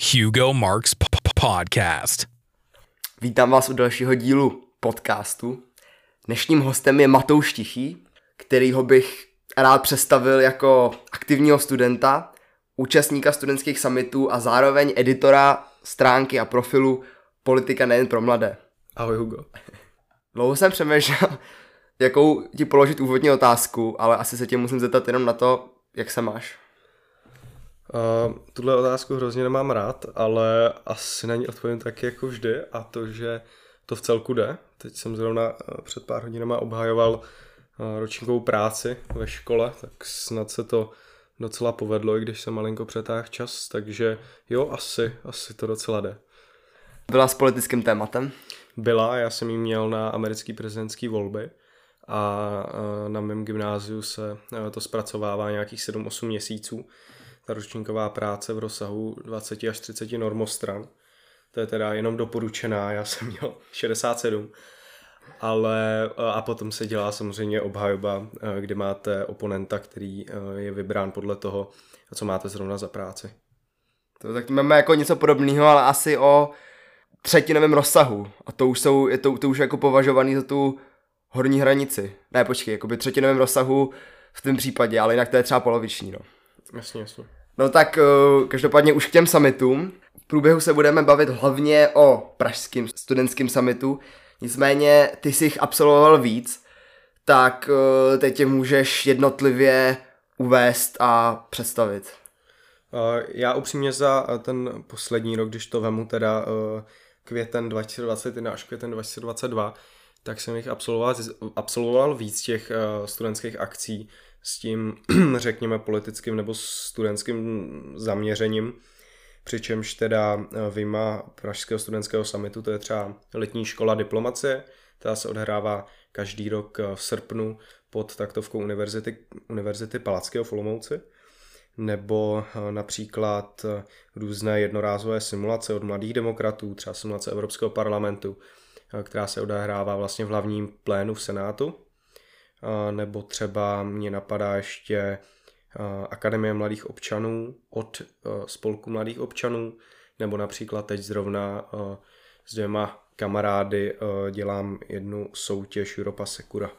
Hugo Marks p- p- Podcast. Vítám vás u dalšího dílu podcastu. Dnešním hostem je Matouš Tichý, kterýho bych rád představil jako aktivního studenta, účastníka studentských summitů a zároveň editora stránky a profilu Politika nejen pro mladé. Ahoj Hugo. Dlouho jsem přemýšlel, jakou ti položit úvodní otázku, ale asi se tě musím zeptat jenom na to, jak se máš. Uh, tuhle otázku hrozně nemám rád, ale asi na ní odpovím tak jako vždy a to, že to v celku jde. Teď jsem zrovna uh, před pár hodinama obhajoval uh, ročníkovou práci ve škole, tak snad se to docela povedlo, i když jsem malinko přetáhl čas, takže jo, asi, asi to docela jde. Byla s politickým tématem? Byla, já jsem ji měl na americký prezidentský volby a uh, na mém gymnáziu se to zpracovává nějakých 7-8 měsíců ta ročníková práce v rozsahu 20 až 30 normostran. To je teda jenom doporučená, já jsem měl 67. Ale a potom se dělá samozřejmě obhajoba, kdy máte oponenta, který je vybrán podle toho, co máte zrovna za práci. To tak máme jako něco podobného, ale asi o třetinovém rozsahu. A to už, jsou, je to, to už jako považovaný za tu horní hranici. Ne, počkej, jako by třetinovém rozsahu v tom případě, ale jinak to je třeba poloviční, no. Jasně, jasně. No tak uh, každopádně už k těm summitům. V průběhu se budeme bavit hlavně o pražském studentském summitu. Nicméně ty jsi jich absolvoval víc, tak uh, teď tě můžeš jednotlivě uvést a představit. Uh, já upřímně za ten poslední rok, když to vemu teda květen 2021 až květen 2022, tak jsem jich absolvoval, absolvoval víc těch uh, studentských akcí s tím, řekněme, politickým nebo studentským zaměřením. Přičemž teda vyma Pražského studentského samitu, to je třeba letní škola diplomacie, která se odhrává každý rok v srpnu pod taktovkou univerzity, univerzity Palackého v Olomouci nebo například různé jednorázové simulace od mladých demokratů, třeba simulace Evropského parlamentu, která se odehrává vlastně v hlavním plénu v Senátu nebo třeba mě napadá ještě Akademie mladých občanů od Spolku mladých občanů, nebo například teď zrovna s dvěma kamarády dělám jednu soutěž Europa Secura.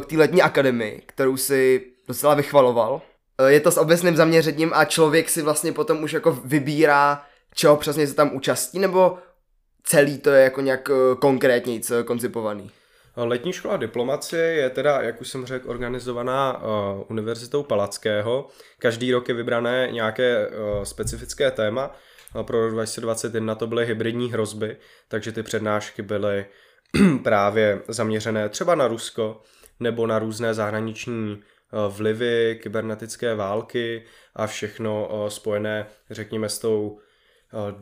K té letní akademii, kterou si docela vychvaloval, je to s obecným zaměřením a člověk si vlastně potom už jako vybírá, čeho přesně se tam účastní, nebo celý to je jako nějak konkrétně koncipovaný? Letní škola diplomacie je teda, jak už jsem řekl, organizovaná uh, Univerzitou Palackého. Každý rok je vybrané nějaké uh, specifické téma. Uh, pro rok 2021 to byly hybridní hrozby, takže ty přednášky byly právě zaměřené třeba na Rusko nebo na různé zahraniční vlivy, kybernetické války a všechno spojené, řekněme, s tou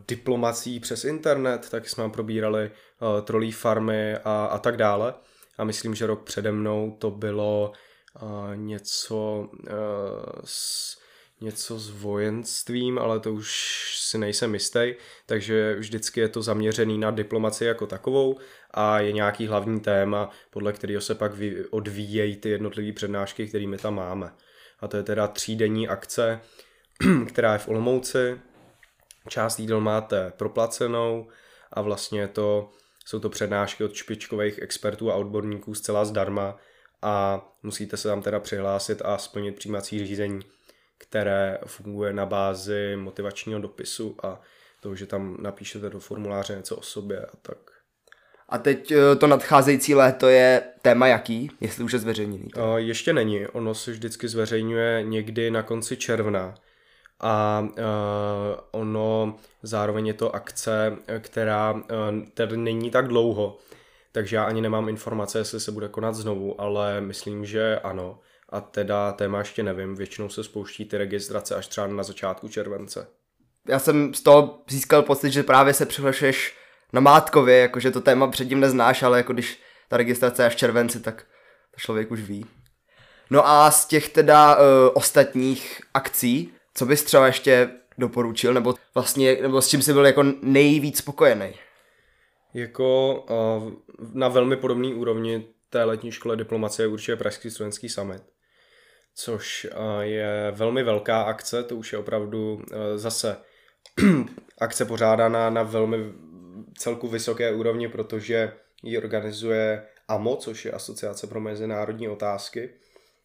diplomací přes internet, tak jsme probírali uh, trolí farmy a, a tak dále. A myslím, že rok přede mnou to bylo uh, něco s, něco s vojenstvím, ale to už si nejsem jistý, takže vždycky je to zaměřený na diplomaci jako takovou a je nějaký hlavní téma, podle kterého se pak odvíjejí ty jednotlivé přednášky, kterými tam máme. A to je teda třídenní akce, která je v Olomouci, část jídel máte proplacenou a vlastně to, jsou to přednášky od špičkových expertů a odborníků zcela zdarma a musíte se tam teda přihlásit a splnit přijímací řízení, které funguje na bázi motivačního dopisu a toho, že tam napíšete do formuláře něco o sobě a tak. A teď eh, to nadcházející léto je téma jaký, jestli už je zveřejněný? To? Ještě není, ono se vždycky zveřejňuje někdy na konci června, a uh, ono zároveň je to akce, která uh, tedy není tak dlouho, takže já ani nemám informace, jestli se bude konat znovu, ale myslím, že ano. A teda téma ještě nevím, většinou se spouští ty registrace až třeba na začátku července. Já jsem z toho získal pocit, že právě se přihlašuješ na Mátkově, jakože to téma předtím neznáš, ale jako když ta registrace je až v červenci, tak to člověk už ví. No a z těch teda uh, ostatních akcí, co bys třeba ještě doporučil, nebo vlastně, nebo s čím jsi byl jako nejvíc spokojený? Jako uh, na velmi podobné úrovni té letní škole diplomacie je určitě Pražský studentský summit, což uh, je velmi velká akce, to už je opravdu uh, zase akce pořádaná na velmi celku vysoké úrovni, protože ji organizuje AMO, což je Asociace pro mezinárodní otázky.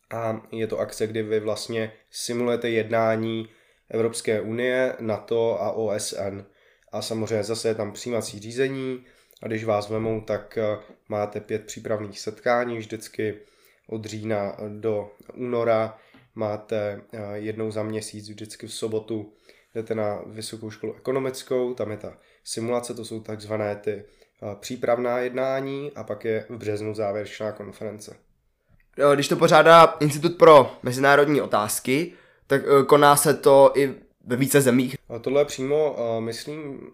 A je to akce, kdy vy vlastně simulujete jednání Evropské unie, NATO a OSN. A samozřejmě zase je tam přijímací řízení a když vás vemou, tak eh, máte pět přípravných setkání vždycky od října do února. Máte eh, jednou za měsíc vždycky v sobotu jdete na vysokou školu ekonomickou, tam je ta simulace, to jsou takzvané ty eh, přípravná jednání a pak je v březnu závěrečná konference. Když to pořádá Institut pro mezinárodní otázky, tak koná se to i ve více zemích. Tohle je přímo, myslím,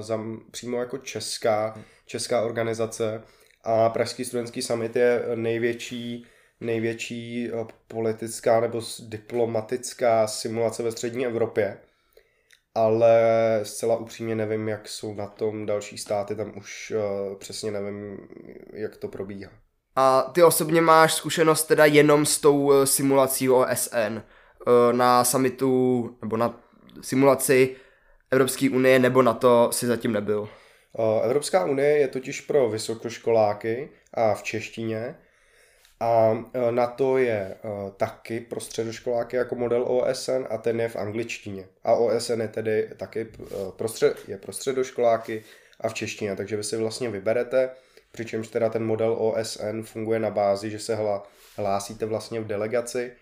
za, přímo jako česká, česká organizace a Pražský studentský summit je největší, největší politická nebo diplomatická simulace ve střední Evropě. Ale zcela upřímně nevím, jak jsou na tom další státy, tam už přesně nevím, jak to probíhá. A ty osobně máš zkušenost teda jenom s tou e, simulací OSN e, na summitu, nebo na simulaci Evropské unie nebo na to si zatím nebyl? Evropská unie je totiž pro vysokoškoláky a v češtině a na to je taky pro středoškoláky jako model OSN a ten je v angličtině. A OSN je tedy taky pro, střed, je pro středoškoláky a v češtině, takže vy si vlastně vyberete, přičemž teda ten model OSN funguje na bázi, že se hlásíte vlastně v delegaci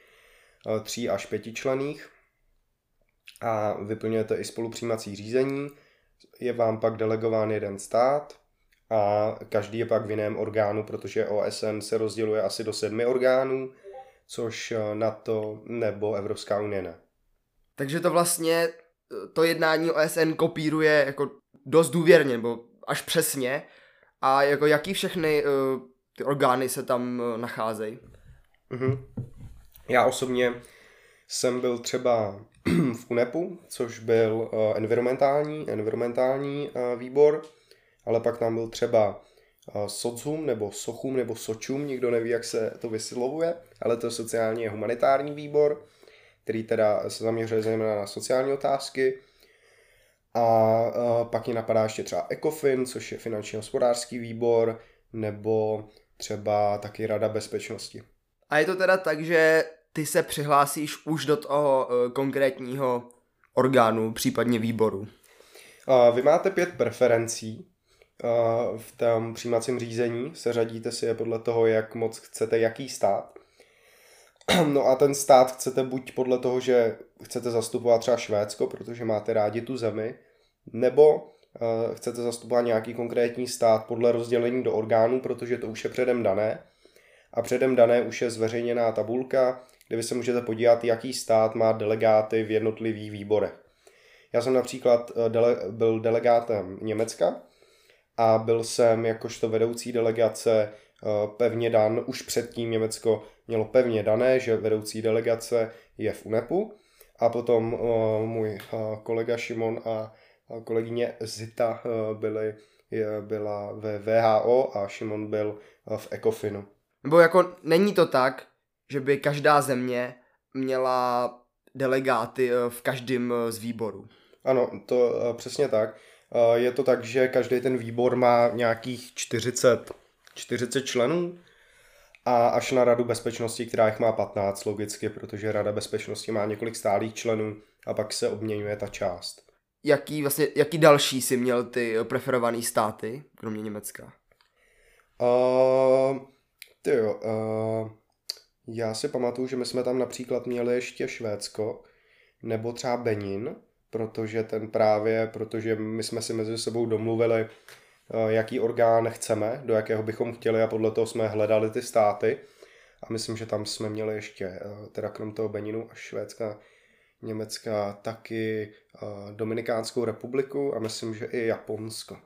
tří až pěti člených a vyplňujete i spolupřijímací řízení, je vám pak delegován jeden stát a každý je pak v jiném orgánu, protože OSN se rozděluje asi do sedmi orgánů, což NATO nebo Evropská unie ne. Takže to vlastně to jednání OSN kopíruje jako dost důvěrně, nebo až přesně. A jako jaký všechny uh, ty orgány se tam uh, nacházejí? Mm-hmm. Já osobně jsem byl třeba v UNEPu, což byl uh, environmentální, environmentální uh, výbor, ale pak tam byl třeba uh, SOCHUM nebo SOCHUM nebo SOČUM, nikdo neví, jak se to vyslovuje, ale to je sociální a humanitární výbor, který teda se zaměřuje zejména na sociální otázky. A uh, pak mě napadá ještě třeba ECOFIN, což je finanční hospodářský výbor, nebo třeba taky Rada bezpečnosti. A je to teda tak, že ty se přihlásíš už do toho uh, konkrétního orgánu, případně výboru. Uh, vy máte pět preferencí uh, v tom přijímacím řízení, seřadíte si je podle toho, jak moc chcete jaký stát. No a ten stát chcete buď podle toho, že chcete zastupovat třeba Švédsko, protože máte rádi tu zemi, nebo uh, chcete zastupovat nějaký konkrétní stát podle rozdělení do orgánů, protože to už je předem dané. A předem dané už je zveřejněná tabulka, kde vy se můžete podívat, jaký stát má delegáty v jednotlivých výborech. Já jsem například eh, dele, byl delegátem Německa a byl jsem jakožto vedoucí delegace eh, pevně dan, už předtím Německo mělo pevně dané, že vedoucí delegace je v UNEPu a potom uh, můj uh, kolega Šimon a kolegyně Zita byli, byla ve VHO a Šimon byl v ECOFINu. Nebo jako není to tak, že by každá země měla delegáty eh, v každém eh, z výborů. Ano, to eh, přesně tak. Je to tak, že každý ten výbor má nějakých 40, 40 členů a až na Radu bezpečnosti, která jich má 15 logicky, protože Rada bezpečnosti má několik stálých členů a pak se obměňuje ta část. Jaký, vlastně, jaký další si měl ty preferované státy, kromě Německa? Uh, ty jo, uh, já si pamatuju, že my jsme tam například měli ještě Švédsko, nebo třeba Benin, protože ten právě, protože my jsme si mezi sebou domluvili, jaký orgán chceme, do jakého bychom chtěli a podle toho jsme hledali ty státy. A myslím, že tam jsme měli ještě, eh, teda krom toho Beninu a Švédska, Německa, taky eh, Dominikánskou republiku a myslím, že i Japonsko.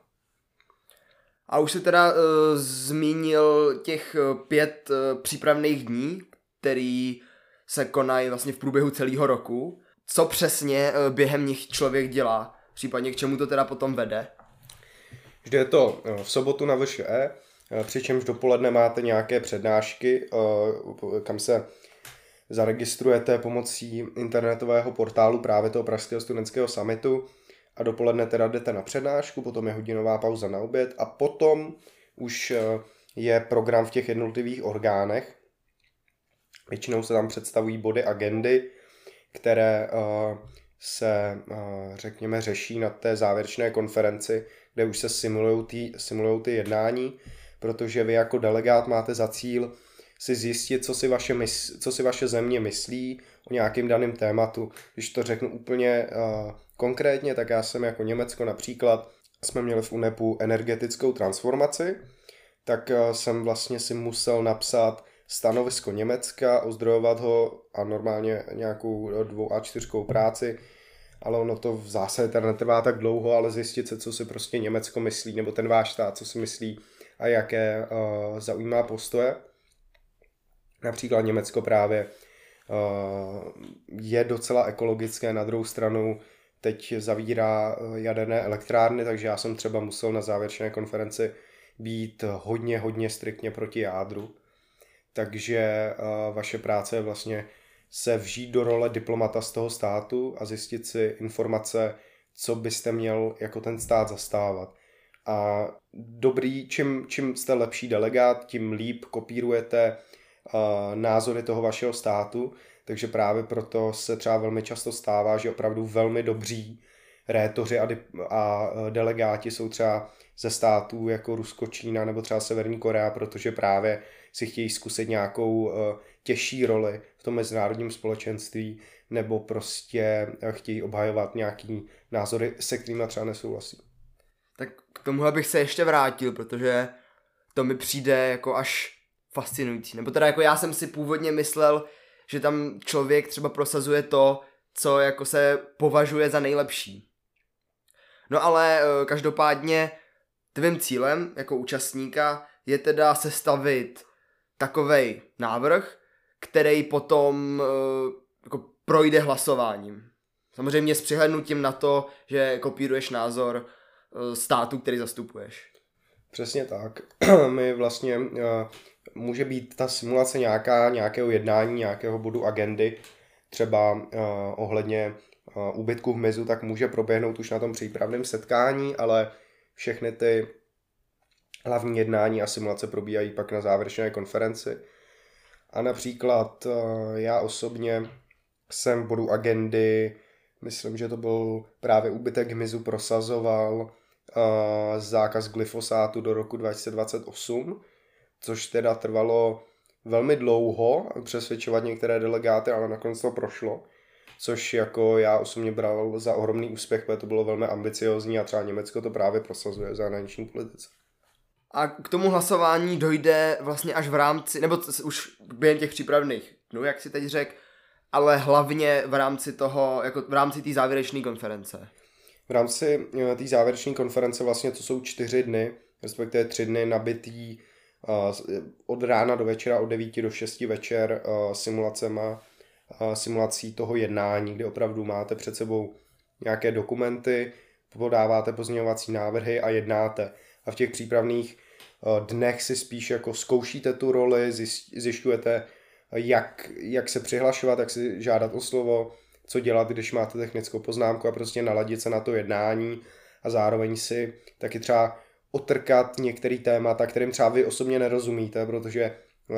A už se teda uh, zmínil těch pět uh, přípravných dní, který se konají vlastně v průběhu celého roku. Co přesně uh, během nich člověk dělá? Případně k čemu to teda potom vede? Vždy je to uh, v sobotu na VŠE, uh, přičemž dopoledne máte nějaké přednášky, uh, kam se zaregistrujete pomocí internetového portálu právě toho Pražského studentského summitu a dopoledne teda jdete na přednášku, potom je hodinová pauza na oběd a potom už eh, je program v těch jednotlivých orgánech. Většinou se tam představují body agendy, které eh, se, řekněme, řeší na té závěrečné konferenci, kde už se simulují ty, simulují ty jednání, protože vy jako delegát máte za cíl si zjistit, co si vaše, mys- co si vaše země myslí o nějakém daném tématu. Když to řeknu úplně uh, konkrétně, tak já jsem jako Německo například, jsme měli v UNEPu energetickou transformaci, tak uh, jsem vlastně si musel napsat stanovisko Německa, ozdrojovat ho a normálně nějakou dvou a čtyřkou práci, ale ono to v zásadě teda netrvá tak dlouho, ale zjistit se, co si prostě Německo myslí, nebo ten váš stát, co si myslí a jaké uh, zaujímá postoje. Například Německo právě uh, je docela ekologické, na druhou stranu teď zavírá jaderné elektrárny, takže já jsem třeba musel na závěrečné konferenci být hodně, hodně striktně proti jádru. Takže uh, vaše práce je vlastně se vžít do role diplomata z toho státu a zjistit si informace, co byste měl jako ten stát zastávat. A dobrý, čím, čím jste lepší delegát, tím líp kopírujete uh, názory toho vašeho státu, takže právě proto se třeba velmi často stává, že opravdu velmi dobří rétoři a, a delegáti jsou třeba ze států jako Rusko, Čína nebo třeba Severní Korea, protože právě si chtějí zkusit nějakou uh, těžší roli v tom mezinárodním společenství nebo prostě chtějí obhajovat nějaký názory, se kterými třeba nesouhlasí. Tak k tomu bych se ještě vrátil, protože to mi přijde jako až fascinující. Nebo teda jako já jsem si původně myslel, že tam člověk třeba prosazuje to, co jako se považuje za nejlepší. No ale eh, každopádně tvým cílem jako účastníka je teda sestavit takovej návrh, který potom uh, jako projde hlasováním. Samozřejmě s přihlednutím na to, že kopíruješ názor uh, státu, který zastupuješ. Přesně tak. My vlastně, uh, může být ta simulace nějaká, nějakého jednání, nějakého bodu agendy, třeba uh, ohledně uh, úbytku v mizu, tak může proběhnout už na tom přípravném setkání, ale všechny ty hlavní jednání a simulace probíhají pak na závěrečné konferenci. A například eh, já osobně jsem v bodu agendy, myslím, že to byl právě úbytek hmyzu, prosazoval eh, zákaz glyfosátu do roku 2028, což teda trvalo velmi dlouho přesvědčovat některé delegáty, ale nakonec to prošlo. Což jako já osobně bral za ohromný úspěch, protože to bylo velmi ambiciozní a třeba Německo to právě prosazuje v zahraniční politice. A k tomu hlasování dojde vlastně až v rámci, nebo už během těch přípravných dnů, jak si teď řekl, ale hlavně v rámci toho, jako v rámci té závěrečné konference. V rámci eh, té závěrečné konference vlastně to jsou čtyři dny, respektive tři dny nabitý uh, od rána do večera, od 9 do 6 večer uh, simulacema, uh, simulací toho jednání, kde opravdu máte před sebou nějaké dokumenty, podáváte pozměňovací návrhy a jednáte. A v těch přípravných Eh, dnech si spíš jako zkoušíte tu roli, zjišťujete, jak, jak se přihlašovat, jak si žádat o slovo, co dělat, když máte technickou poznámku a prostě naladit se na to jednání a zároveň si taky třeba otrkat některý témata, kterým třeba vy osobně nerozumíte, protože uh,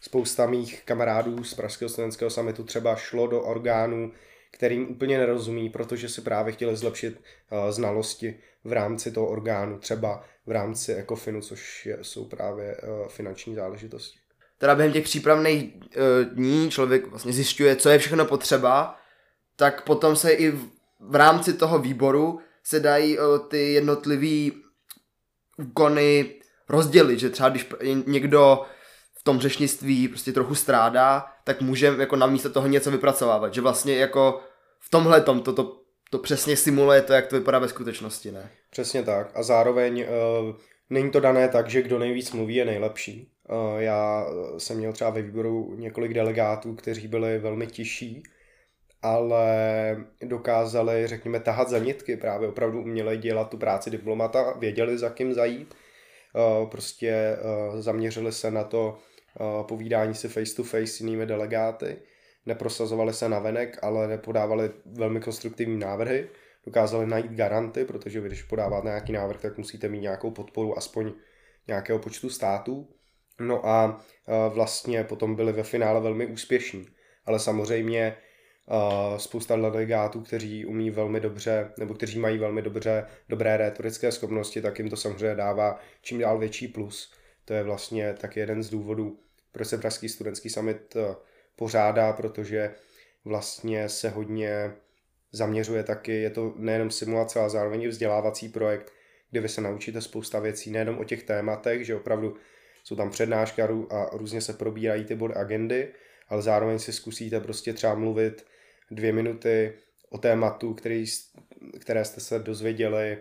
spousta mých kamarádů z Pražského studentského samitu třeba šlo do orgánů, kterým úplně nerozumí, protože si právě chtěli zlepšit uh, znalosti v rámci toho orgánu, třeba v rámci ECOFINu, což je, jsou právě uh, finanční záležitosti. Teda během těch přípravných uh, dní člověk vlastně zjišťuje, co je všechno potřeba, tak potom se i v, rámci toho výboru se dají uh, ty jednotlivý úkony rozdělit, že třeba když někdo v tom řešnictví prostě trochu strádá, tak může jako na místo toho něco vypracovávat, že vlastně jako v tomhle tom toto to přesně simuluje to, jak to vypadá ve skutečnosti, ne? Přesně tak. A zároveň uh, není to dané tak, že kdo nejvíc mluví je nejlepší. Uh, já jsem měl třeba ve výboru několik delegátů, kteří byli velmi tiší, ale dokázali, řekněme, tahat za nitky, právě opravdu uměli dělat tu práci diplomata, věděli, za kým zajít, uh, prostě zaměřili se na to povídání si face to face s jinými delegáty neprosazovali se na venek, ale nepodávali velmi konstruktivní návrhy dokázali najít garanty, protože vy, když podáváte nějaký návrh, tak musíte mít nějakou podporu aspoň nějakého počtu států. No a vlastně potom byli ve finále velmi úspěšní. Ale samozřejmě spousta delegátů, kteří umí velmi dobře, nebo kteří mají velmi dobře, dobré retorické schopnosti, tak jim to samozřejmě dává čím dál větší plus. To je vlastně tak jeden z důvodů, proč se Pražský studentský summit eh, pořádá, protože vlastně se hodně zaměřuje taky, je to nejenom simulace, ale zároveň i vzdělávací projekt, kde vy se naučíte spousta věcí, nejenom o těch tématech, že opravdu jsou tam přednášky a různě se probírají ty body agendy, ale zároveň si zkusíte prostě třeba mluvit dvě minuty o tématu, který, které jste se dozvěděli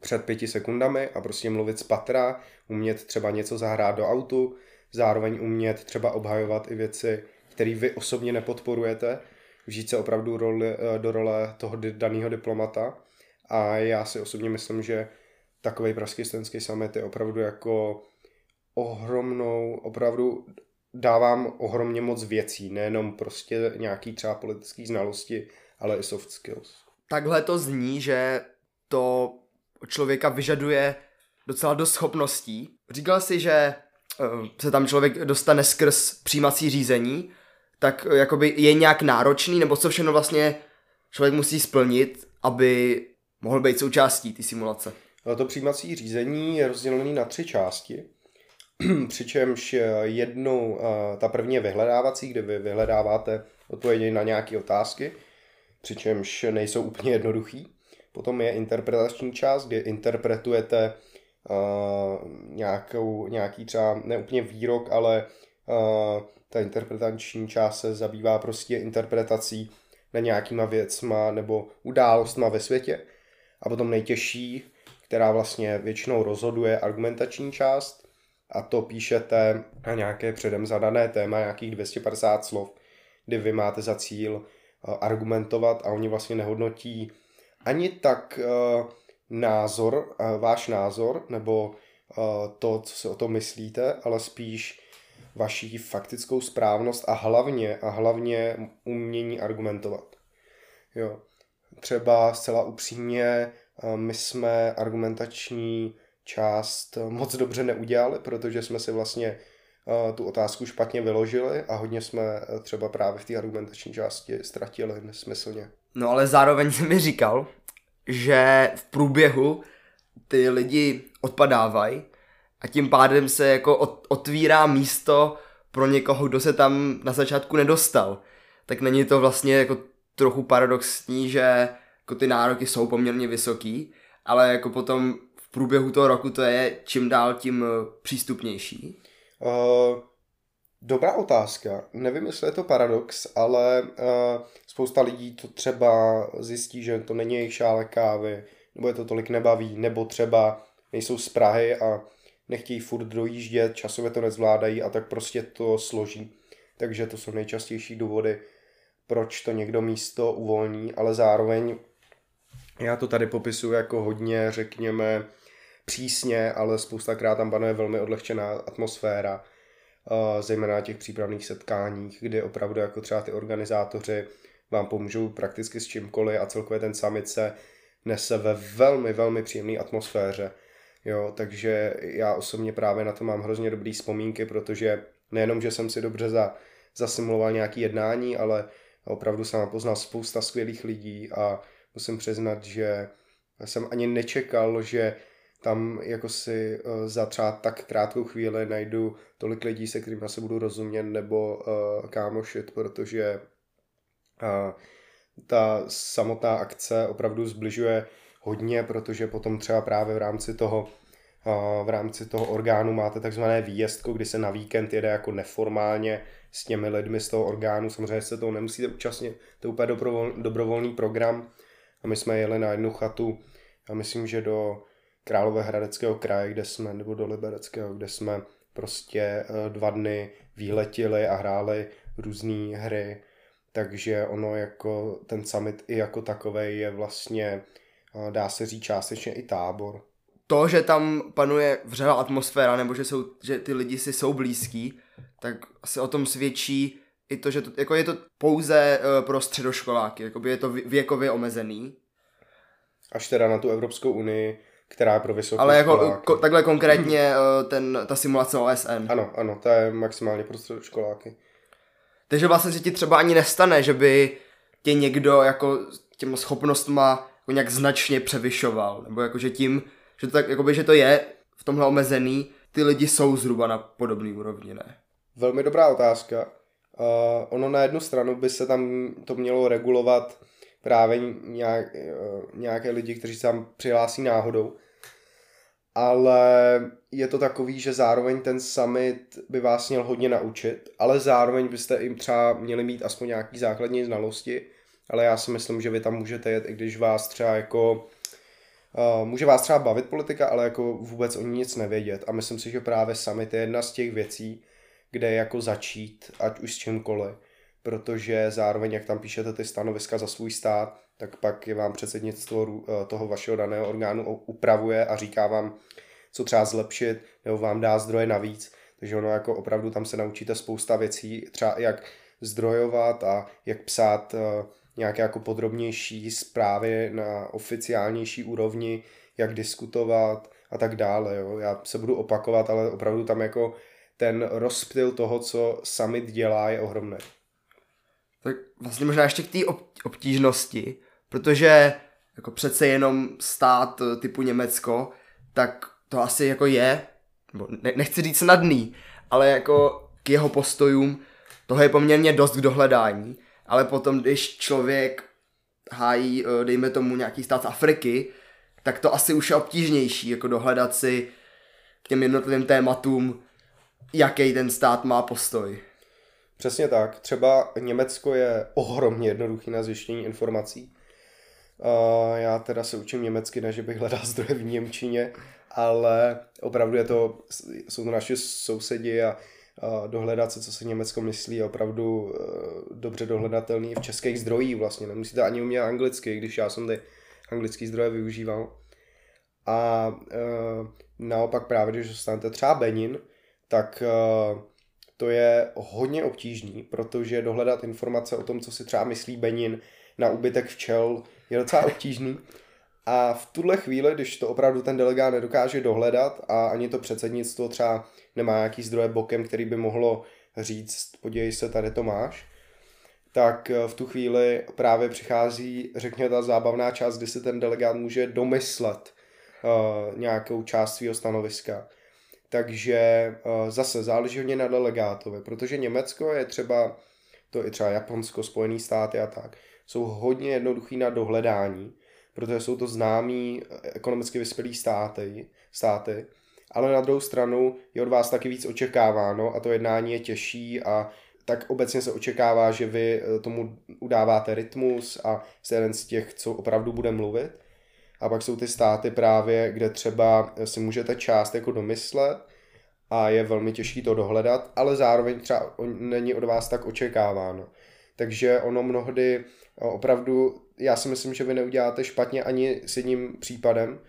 před pěti sekundami a prostě mluvit z patra, umět třeba něco zahrát do autu, zároveň umět třeba obhajovat i věci, které vy osobně nepodporujete, vžít se opravdu roli, eh, do role toho daného diplomata a já si osobně myslím, že takový pražský studentský summit je opravdu jako ohromnou, opravdu dávám ohromně moc věcí, nejenom prostě nějaký třeba politický znalosti, ale i soft skills. Takhle to zní, že to člověka vyžaduje docela dost schopností. Říkal si, že se tam člověk dostane skrz přijímací řízení, tak uh, jakoby je nějak náročný, nebo co všechno vlastně člověk musí splnit, aby mohl být součástí té simulace? To přijímací řízení je rozdělené na tři části. přičemž eh, jednou, eh, ta první je vyhledávací, kde vy vyhledáváte odpovědi na nějaké otázky, přičemž nejsou úplně jednoduchý. Potom je interpretační část, kde interpretujete uh, nějakou, nějaký třeba neúplně výrok, ale uh, ta interpretační část se zabývá prostě interpretací na nějakýma věcma nebo událostma ve světě. A potom nejtěžší, která vlastně většinou rozhoduje argumentační část, a to píšete na nějaké předem zadané téma, nějakých 250 slov, kdy vy máte za cíl eh, argumentovat a oni vlastně nehodnotí ani tak eh, názor, eh, váš názor, nebo to, co si o tom myslíte, ale spíš vaší faktickou správnost a hlavně, a hlavně umění argumentovat. Jo. Třeba zcela upřímně, my jsme argumentační část moc dobře neudělali, protože jsme si vlastně eh, tu otázku špatně vyložili a hodně jsme eh, třeba právě v té argumentační části ztratili nesmyslně. No ale zároveň jsem mi říkal, že v průběhu ty lidi odpadávají a tím pádem se jako otvírá místo pro někoho, kdo se tam na začátku nedostal. Tak není to vlastně jako trochu paradoxní, že jako ty nároky jsou poměrně vysoký, ale jako potom v průběhu toho roku to je čím dál tím eh, přístupnější? Uh, dobrá otázka. Nevím, jestli je to paradox, ale uh, spousta lidí to třeba zjistí, že to není jejich šále kávy, nebo je to tolik nebaví, nebo třeba nejsou z Prahy a nechtějí furt dojíždět, časově to nezvládají a tak prostě to složí. Takže to jsou nejčastější důvody, proč to někdo místo uvolní, ale zároveň já to tady popisuju jako hodně, řekněme, přísně, ale spoustakrát tam panuje velmi odlehčená atmosféra, zejména na těch přípravných setkáních, kdy opravdu jako třeba ty organizátoři vám pomůžou prakticky s čímkoliv a celkově ten summit se nese ve velmi, velmi příjemné atmosféře. Jo, takže já osobně právě na to mám hrozně dobrý vzpomínky, protože nejenom, že jsem si dobře za, zasimuloval nějaké jednání, ale opravdu jsem poznal spousta skvělých lidí a musím přiznat, že jsem ani nečekal, že tam jako si uh, za třeba tak krátkou chvíli najdu tolik lidí, se kterými se budu rozumět nebo uh, kámošit, protože uh, ta samotná akce opravdu zbližuje hodně, protože potom třeba právě v rámci toho v rámci toho orgánu máte takzvané výjezdko, kdy se na víkend jede jako neformálně s těmi lidmi z toho orgánu. Samozřejmě se toho nemusíte účastnit, to je úplně dobrovol, dobrovolný program. A my jsme jeli na jednu chatu, a myslím, že do Královéhradeckého kraje, kde jsme, nebo do Libereckého, kde jsme prostě eh, dva dny výletili a hráli různé hry, takže ono jako ten summit i jako takový je vlastně, eh, dá se říct částečně i tábor. To, že tam panuje vřelá atmosféra, nebo že, jsou, že ty lidi si jsou blízký, tak se o tom svědčí i to, že to, jako je to pouze uh, pro středoškoláky, jako je to věkově omezený, až teda na tu Evropskou unii, která je pro vysokou Ale jako ko, takhle konkrétně ten, ta simulace OSN. Ano, ano, ta je maximálně pro středoškoláky. Takže vlastně se ti třeba ani nestane, že by tě někdo jako těma schopnostma jako nějak značně převyšoval. Nebo jako, že tím, že to, tak, jakoby, že to je v tomhle omezený, ty lidi jsou zhruba na podobný úrovni, ne? Velmi dobrá otázka. Uh, ono na jednu stranu by se tam to mělo regulovat právě nějak, uh, nějaké lidi, kteří se tam přihlásí náhodou. Ale je to takový, že zároveň ten summit by vás měl hodně naučit, ale zároveň byste jim třeba měli mít aspoň nějaký základní znalosti, ale já si myslím, že vy tam můžete jet, i když vás třeba jako Uh, může vás třeba bavit politika, ale jako vůbec o ní nic nevědět. A myslím si, že právě summit je jedna z těch věcí, kde jako začít, ať už s čímkoliv. Protože zároveň, jak tam píšete ty stanoviska za svůj stát, tak pak je vám předsednictvo uh, toho vašeho daného orgánu upravuje a říká vám, co třeba zlepšit, nebo vám dá zdroje navíc. Takže ono jako opravdu tam se naučíte spousta věcí, třeba jak zdrojovat a jak psát uh, nějaké jako podrobnější zprávy na oficiálnější úrovni, jak diskutovat a tak dále. Jo. Já se budu opakovat, ale opravdu tam jako ten rozptyl toho, co summit dělá, je ohromný. Tak vlastně možná ještě k té obtížnosti, protože jako přece jenom stát eh, typu Německo, tak to asi jako je, nebo nechci říct snadný, ale jako k jeho postojům toho je poměrně dost k dohledání ale potom, když člověk hájí, eh, dejme tomu, nějaký stát z Afriky, tak to asi už je obtížnější, jako dohledat si k těm jednotlivým tématům, jaký ten stát má postoj. Přesně tak. Třeba Německo je ohromně jednoduchý na zjištění informací. Já teda se učím německy, ne že bych hledal zdroje v Němčině, ale opravdu je to, jsou to naši sousedi a dohledat se, co se Německo myslí, je opravdu e, dobře dohledatelný v českých zdrojích vlastně. Nemusíte ani umět anglicky, když já jsem ty anglické zdroje využíval. A e, naopak právě, když dostanete třeba Benin, tak e, to je hodně obtížný, protože dohledat informace o tom, co si třeba myslí Benin na úbytek včel, je docela obtížný. A v tuhle chvíli, když to opravdu ten delegát nedokáže dohledat a ani to předsednictvo třeba nemá nějaký zdroje bokem, který by mohlo říct, podívej se, tady to máš, tak eh, v tu chvíli právě přichází, řekněme, ta zábavná část, kdy si ten delegát může domyslet uh, nějakou část svého stanoviska. Takže uh, zase záleží hodně na delegátovi, protože Německo je třeba, to i třeba Japonsko, Spojený státy a tak, jsou hodně jednoduchý na dohledání, protože jsou to známí ekonomicky vyspělý státy, státy ale na druhou stranu je od vás taky víc očekáváno a to jednání je těžší a tak obecně se očekává, že vy eh, tomu udáváte rytmus a jste jeden z těch, co opravdu bude mluvit. A pak jsou ty státy právě, kde třeba si můžete část jako domyslet a je velmi těžký to dohledat, ale zároveň třeba není od vás tak očekáváno. Takže ono mnohdy eh, opravdu, já si myslím, že vy neuděláte špatně ani s jedním případem,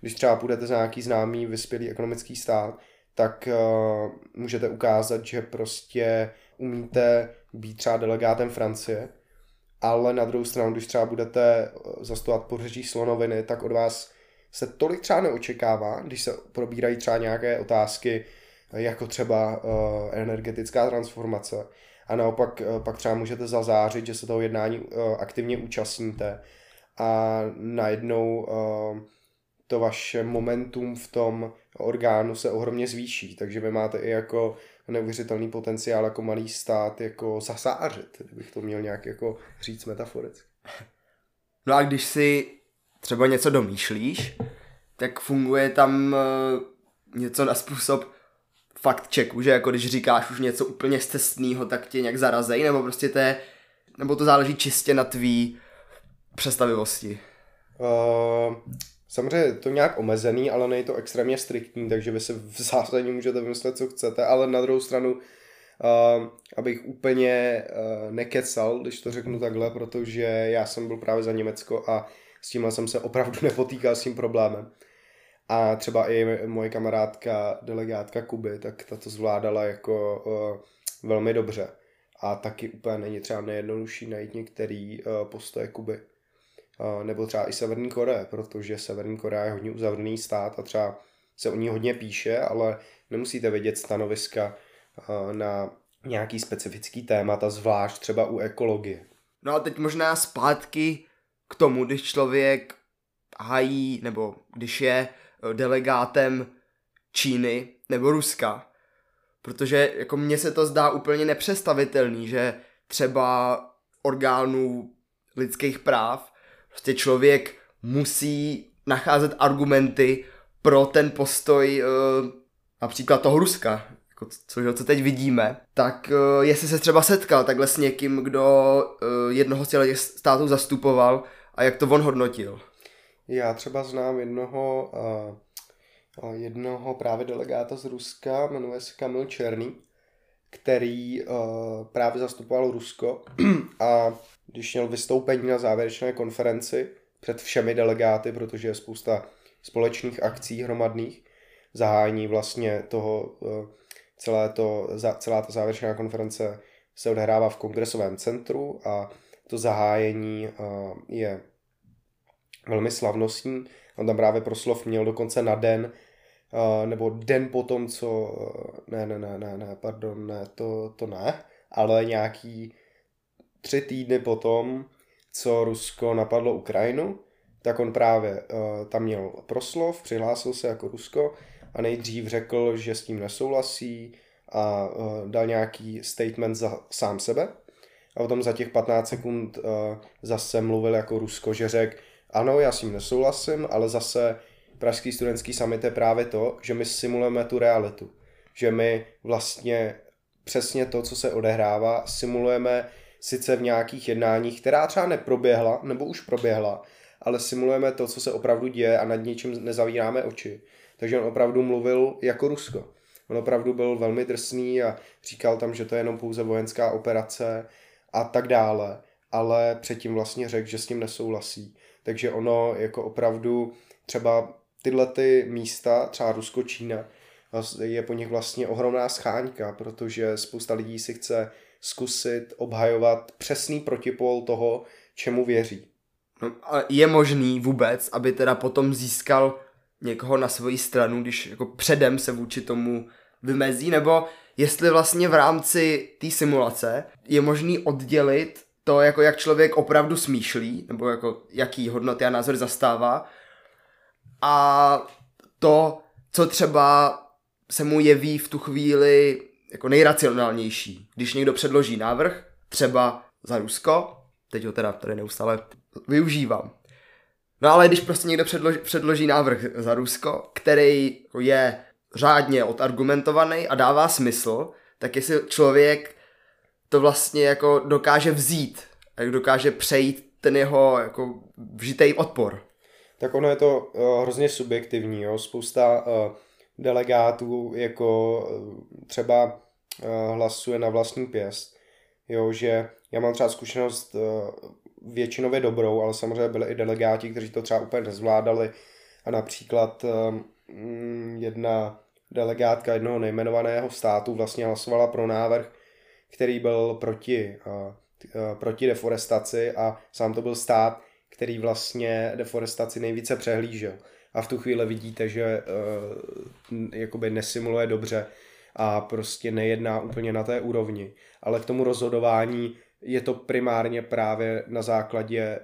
když třeba půjdete za nějaký známý vyspělý ekonomický stát, tak uh, můžete ukázat, že prostě umíte být třeba delegátem Francie, ale na druhou stranu, když třeba budete eh, zastupovat pobřeží slonoviny, tak od vás se tolik třeba neočekává, když se probírají třeba nějaké otázky, eh, jako třeba uh, energetická transformace. A naopak uh, pak třeba můžete zazářit, že se toho jednání uh, aktivně účastníte a najednou uh, to vaše momentum v tom orgánu se ohromně zvýší, takže vy máte i jako neuvěřitelný potenciál jako malý stát jako zasářit, kdybych to měl nějak jako říct metaforicky. No a když si třeba něco domýšlíš, tak funguje tam něco na způsob fakt checku, že jako když říkáš už něco úplně cestného, tak tě nějak zarazej, nebo prostě to je, nebo to záleží čistě na tvý představivosti? Uh, Samozřejmě to nějak omezený, ale není to extrémně striktní, takže vy si v zásadě můžete vymyslet, co chcete, ale na druhou stranu, uh, abych úplně uh, nekecal, když to řeknu takhle, protože já jsem byl právě za Německo a s tímhle jsem se opravdu nepotýkal s tím problémem. A třeba i moje kamarádka, delegátka Kuby, tak ta to zvládala jako uh, velmi dobře. A taky úplně není třeba nejjednodušší najít některý uh, postoje Kuby. nebo třeba i Severní Koreje, protože Severní Korea je hodně uzavřený stát a třeba se o ní hodně píše, ale nemusíte vědět stanoviska na nějaký specifický témata, zvlášť třeba u ekologie. No a teď možná zpátky k tomu, když člověk hají, nebo když je eh, delegátem Číny nebo Ruska, protože jako mně se to zdá úplně nepředstavitelný, že třeba orgánů lidských práv prostě člověk musí nacházet argumenty pro ten postoj uh, například toho Ruska, jako což co teď vidíme, tak uh, jestli se třeba setkal takhle s někým, kdo jednoho z těch států zastupoval a jak to on hodnotil. Já třeba znám jednoho, uh, jednoho právě delegáta z Ruska, jmenuje se Kamil Černý, který uh, právě zastupoval Rusko a když měl vystoupení na závěrečné konferenci před všemi delegáty, protože je spousta společných akcí hromadných, zahájení vlastně toho, uh, celé to, za, celá ta závěrečná konference se odehrává v kongresovém centru a to zahájení uh, je velmi slavnostní. On tam právě proslov měl dokonce na den, uh, nebo den potom, co, ne, ne, ne, ne, ne, pardon, ne, to, to ne, ale nějaký tři týdny potom, co Rusko napadlo Ukrajinu, tak on právě uh, tam měl proslov, přihlásil se jako Rusko a nejdřív řekl, že s tím nesouhlasí a uh, dal nějaký statement za sám sebe. A potom za těch 15 sekund uh, zase mluvil jako Rusko, že řekl, ano, já s tím nesouhlasím, ale zase Pražský studentský summit je právě to, že my simulujeme tu realitu. Že my vlastně přesně to, co se odehrává, simulujeme sice v nějakých jednáních, která třeba neproběhla, nebo už proběhla, ale simulujeme to, co se opravdu děje a nad něčím nezavíráme oči. Takže on opravdu mluvil jako Rusko. On opravdu byl velmi drsný a říkal tam, že to je jenom pouze vojenská operace a tak dále, ale předtím vlastně řekl, že s tím nesouhlasí. Takže ono jako opravdu třeba tyhle ty místa, třeba Rusko, Čína, je po nich vlastně ohromná scháňka, protože spousta lidí si chce zkusit obhajovat přesný protipol toho, čemu věří. No, a je možný vůbec, aby teda potom získal někoho na svoji stranu, když jako předem se vůči tomu vymezí, nebo jestli vlastně v rámci té simulace je možný oddělit to, jako jak člověk opravdu smýšlí, nebo jako jaký hodnoty a názor zastává, a to, co třeba se mu jeví v tu chvíli jako nejracionálnější. Když někdo předloží návrh, třeba za Rusko, teď ho teda tady neustále využívám. No ale když prostě někdo předloží, předloží návrh za Rusko, který jako je řádně odargumentovaný a dává smysl, tak jestli člověk to vlastně jako dokáže vzít, jak dokáže přejít ten jeho jako vžitej odpor. Tak ono je to uh, hrozně subjektivní, jo. Spousta uh, delegátů jako uh, třeba uh, hlasuje na vlastní pěst, jo, že já mám třeba zkušenost uh, většinově dobrou, ale samozřejmě byli i delegáti, kteří to třeba úplně nezvládali a například um, jedna delegátka jednoho nejmenovaného státu vlastně hlasovala pro návrh, který byl proti, uh, proti deforestaci a sám to byl stát, který vlastně deforestaci nejvíce přehlížel. A v tu chvíli vidíte, že uh, jakoby nesimuluje dobře a prostě nejedná úplně na té úrovni. Ale k tomu rozhodování je to primárně právě na základě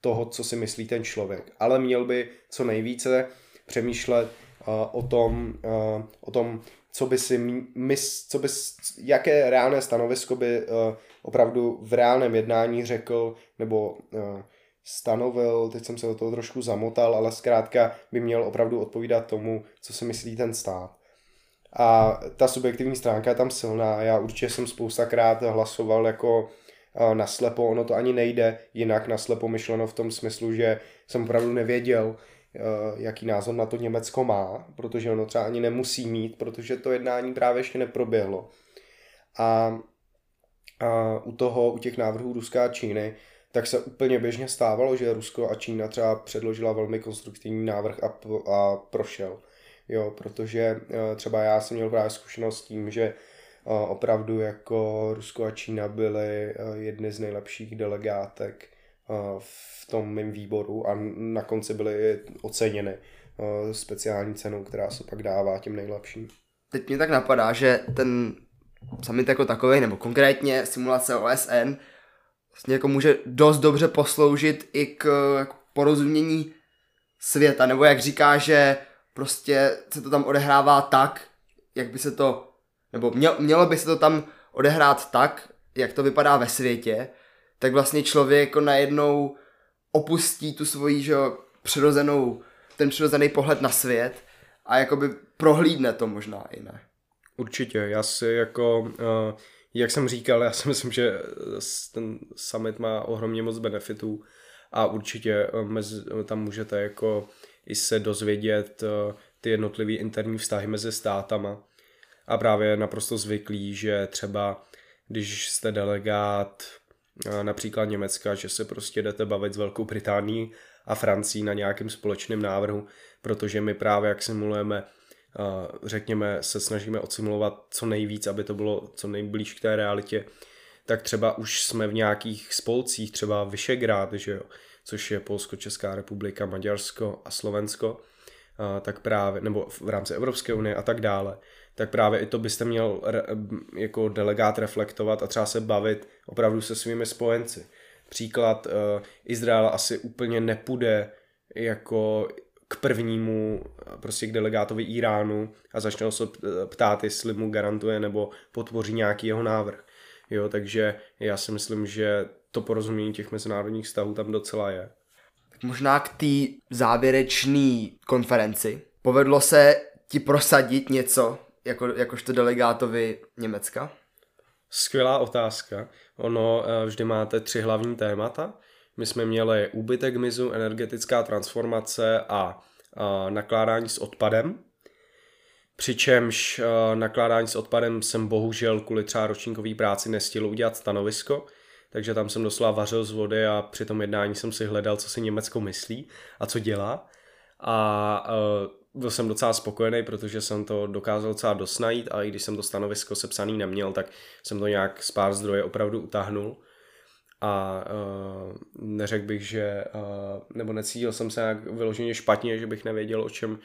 toho, co si myslí ten člověk. Ale měl by co nejvíce přemýšlet uh, o tom, uh, o tom, co by si mys, co by, jaké reálné stanovisko by uh, opravdu v reálném jednání řekl, nebo uh, stanovil, teď jsem se do toho trošku zamotal, ale zkrátka by měl opravdu odpovídat tomu, co si myslí ten stát. A ta subjektivní stránka je tam silná. Já určitě jsem spoustakrát hlasoval jako naslepo, ono to ani nejde jinak naslepo myšleno v tom smyslu, že jsem opravdu nevěděl, jaký názor na to Německo má, protože ono třeba ani nemusí mít, protože to jednání právě ještě neproběhlo. A, a u toho, u těch návrhů Ruska a Číny, tak se úplně běžně stávalo, že Rusko a Čína třeba předložila velmi konstruktivní návrh a, a prošel. Jo, protože eh, třeba já jsem měl právě zkušenost s tím, že eh, opravdu jako Rusko a Čína byly eh, jedny z nejlepších delegátek v tom mém výboru a na konci byly oceněny speciální cenou, která se pak dává těm nejlepším. Teď mě tak napadá, že ten summit jako takový, nebo konkrétně simulace OSN, vlastně jako může dost dobře posloužit i k jako porozumění světa, nebo jak říká, že prostě se to tam odehrává tak, jak by se to, nebo mělo by se to tam odehrát tak, jak to vypadá ve světě, tak vlastně člověk jako najednou opustí tu svoji, že přirozenou, ten přirozený pohled na svět a jakoby prohlídne to možná i ne. Určitě, já si jako, uh, jak jsem říkal, já si myslím, že ten summit má ohromně moc benefitů a určitě mezi, tam můžete jako i se dozvědět uh, ty jednotlivé interní vztahy mezi státama a právě naprosto zvyklý, že třeba když jste delegát například Německa, že se prostě jdete bavit s Velkou Británií a Francií na nějakém společném návrhu, protože my právě jak simulujeme, řekněme, se snažíme odsimulovat co nejvíc, aby to bylo co nejblíž k té realitě, tak třeba už jsme v nějakých spolcích, třeba Vyšegrád, že jo, což je Polsko, Česká republika, Maďarsko a Slovensko, tak právě, nebo v rámci Evropské unie a tak dále, tak právě i to byste měl jako delegát reflektovat a třeba se bavit opravdu se svými spojenci. Příklad, uh, Izrael asi úplně nepůjde jako k prvnímu, prostě k delegátovi Iránu a začne se ptát, jestli mu garantuje nebo podpoří nějaký jeho návrh. Jo, takže já si myslím, že to porozumění těch mezinárodních vztahů tam docela je. Možná k té závěrečné konferenci. Povedlo se ti prosadit něco, jako, jakožto delegátovi Německa? Skvělá otázka. Ono eh, vždy máte tři hlavní témata. My jsme měli úbytek mizu, energetická transformace a, a nakládání s odpadem. Přičemž uh, nakládání s odpadem jsem bohužel kvůli třeba ročníkové práci nestihl udělat stanovisko, takže tam jsem doslova vařil z vody a při tom jednání jsem si hledal, co si Německo myslí a co dělá. A uh, byl jsem docela spokojený, protože jsem to dokázal docela dosnajít a i když jsem to stanovisko sepsaný neměl, tak jsem to nějak z pár zdroje opravdu utáhnul a uh, neřekl bych, že, uh, nebo necítil jsem se nějak vyloženě špatně, že bych nevěděl, o čem uh,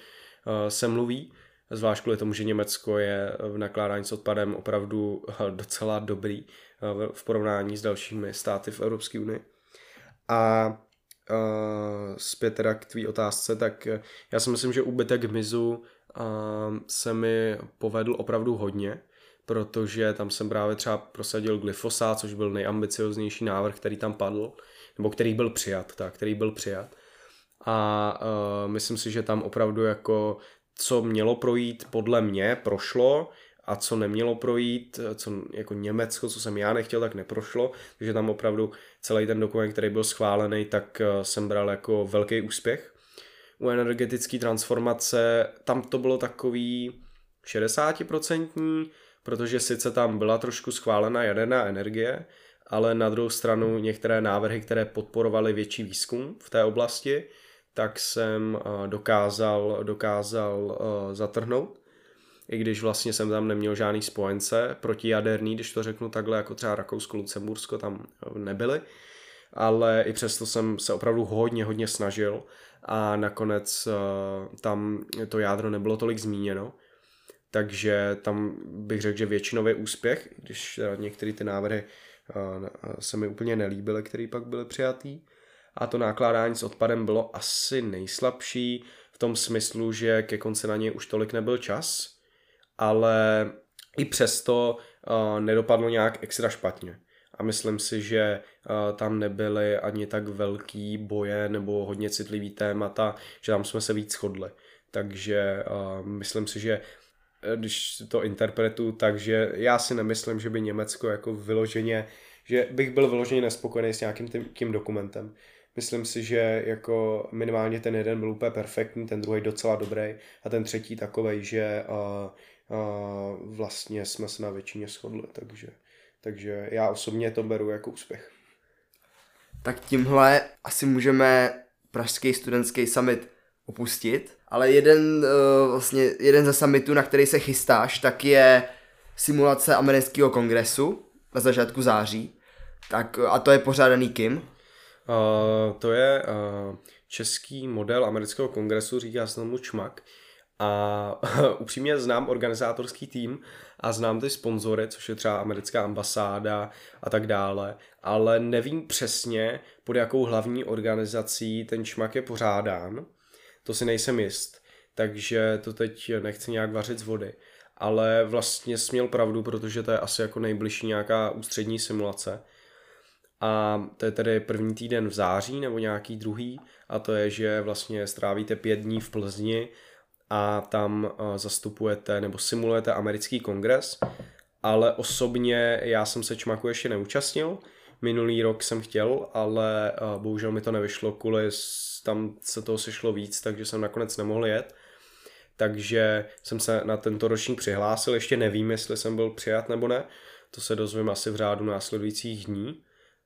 se mluví, zvlášť kvůli tomu, že Německo je v nakládání s odpadem opravdu uh, docela dobrý uh, v porovnání s dalšími státy v Evropské unii. A zpět teda k tvý otázce, tak já si myslím, že úbytek uh, se mi povedl opravdu hodně protože tam jsem právě třeba prosadil glyfosát, což byl nejambicioznější návrh, který tam padl, nebo který byl přijat, tak, který byl přijat. A uh, myslím si, že tam opravdu jako co mělo projít, podle mě prošlo a co nemělo projít, co jako Německo, co jsem já nechtěl, tak neprošlo, takže tam opravdu celý ten dokument, který byl schválený, tak uh, jsem bral jako velký úspěch. U energetické transformace tam to bylo takový 60%, protože sice tam byla trošku schválena jaderná energie, ale na druhou stranu některé návrhy, které podporovaly větší výzkum v té oblasti, tak jsem eh, dokázal, dokázal eh, zatrhnout. I když vlastně jsem tam neměl žádný spojence protijaderný, když to řeknu takhle, jako třeba Rakousko, Lucembursko tam eh, nebyly. Ale i přesto jsem se opravdu hodně, hodně snažil a nakonec tam to jádro nebylo tolik zmíněno takže tam bych řekl, že většinový úspěch, když některé ty návrhy se mi úplně nelíbily, které pak byly přijatý. A to nakládání s odpadem bylo asi nejslabší v tom smyslu, že ke konci na něj už tolik nebyl čas, ale i přesto nedopadlo nějak extra špatně. A myslím si, že tam nebyly ani tak velký boje nebo hodně citlivý témata, že tam jsme se víc shodli. Takže uh, myslím si, že když to interpretu, takže já si nemyslím, že by Německo jako vyloženě, že bych byl vyloženě nespokojený s nějakým tím, tím dokumentem. Myslím si, že jako minimálně ten jeden byl úplně perfektní, ten druhý docela dobrý a ten třetí takový, že uh, uh, vlastně jsme se na většině shodli, takže, takže já osobně to beru jako úspěch. Tak tímhle asi můžeme Pražský studentský summit opustit, ale jeden, uh, vlastně, jeden ze summitů, na který se chystáš, tak je simulace amerického kongresu na začátku září. Tak, a to je pořádaný kým? Uh, to je uh, český model amerického kongresu, říká se tomu čmak. A upřímně znám organizátorský tým a znám ty sponzory, což je třeba americká ambasáda a tak dále, ale nevím přesně, pod jakou hlavní organizací ten čmak je pořádán. To si nejsem jist, takže to teď nechci nějak vařit z vody. Ale vlastně směl pravdu, protože to je asi jako nejbližší nějaká ústřední simulace. A to je tedy první týden v září nebo nějaký druhý a to je, že vlastně strávíte pět dní v Plzni a tam zastupujete nebo simulujete americký kongres, ale osobně já jsem se čmaku ještě neúčastnil, minulý rok jsem chtěl, ale bohužel mi to nevyšlo, kvůli tam se toho sešlo víc, takže jsem nakonec nemohl jet. Takže jsem se na tento ročník přihlásil, ještě nevím, jestli jsem byl přijat nebo ne, to se dozvím asi v řádu následujících dní,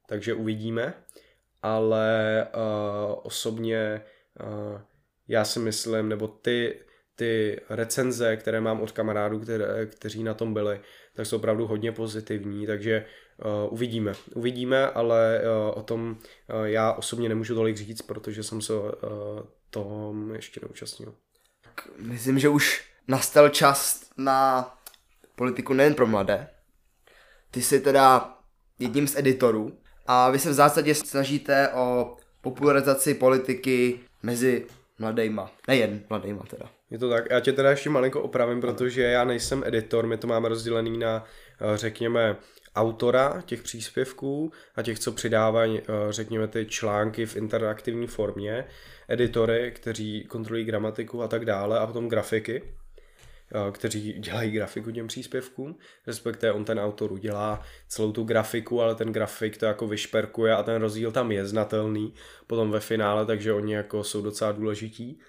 takže uvidíme, ale uh, osobně uh, já si myslím, nebo ty, ty recenze, které mám od kamarádů, které, kteří na tom byli, tak jsou opravdu hodně pozitivní, takže uh, uvidíme. Uvidíme, ale uh, o tom uh, já osobně nemůžu tolik říct, protože jsem se uh, tom ještě neúčastnil. Myslím, že už nastal čas na politiku nejen pro mladé. Ty jsi teda jedním z editorů a vy se v zásadě snažíte o popularizaci politiky mezi mladejma. Nejen mladejma teda. Je to tak. Já tě teda ještě malinko opravím, protože já nejsem editor, my to máme rozdělený na, eh, řekněme, autora těch příspěvků a těch, co přidávají, eh, řekněme, ty články v interaktivní formě, editory, kteří kontrolují gramatiku a tak dále, a potom grafiky, eh, kteří dělají grafiku těm příspěvkům, respektive on ten autor udělá celou tu grafiku, ale ten grafik to jako vyšperkuje a ten rozdíl tam je znatelný potom ve finále, takže oni jako jsou docela důležití.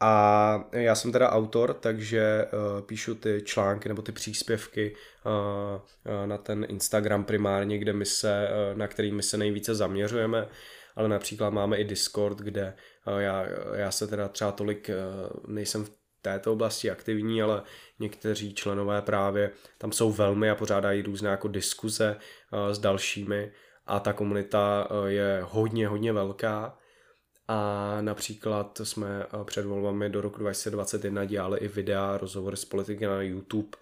A já jsem teda autor, takže uh, píšu ty články nebo ty příspěvky uh, na ten Instagram primárně, kde my se, uh, na který my se nejvíce zaměřujeme, ale například máme i Discord, kde uh, já, já se teda třeba tolik uh, nejsem v této oblasti aktivní, ale někteří členové právě tam jsou velmi a pořádají různé jako diskuze uh, s dalšími. A ta komunita uh, je hodně, hodně velká a například jsme eh, před volbami do roku 2021 dělali i videa, rozhovory s politiky na YouTube,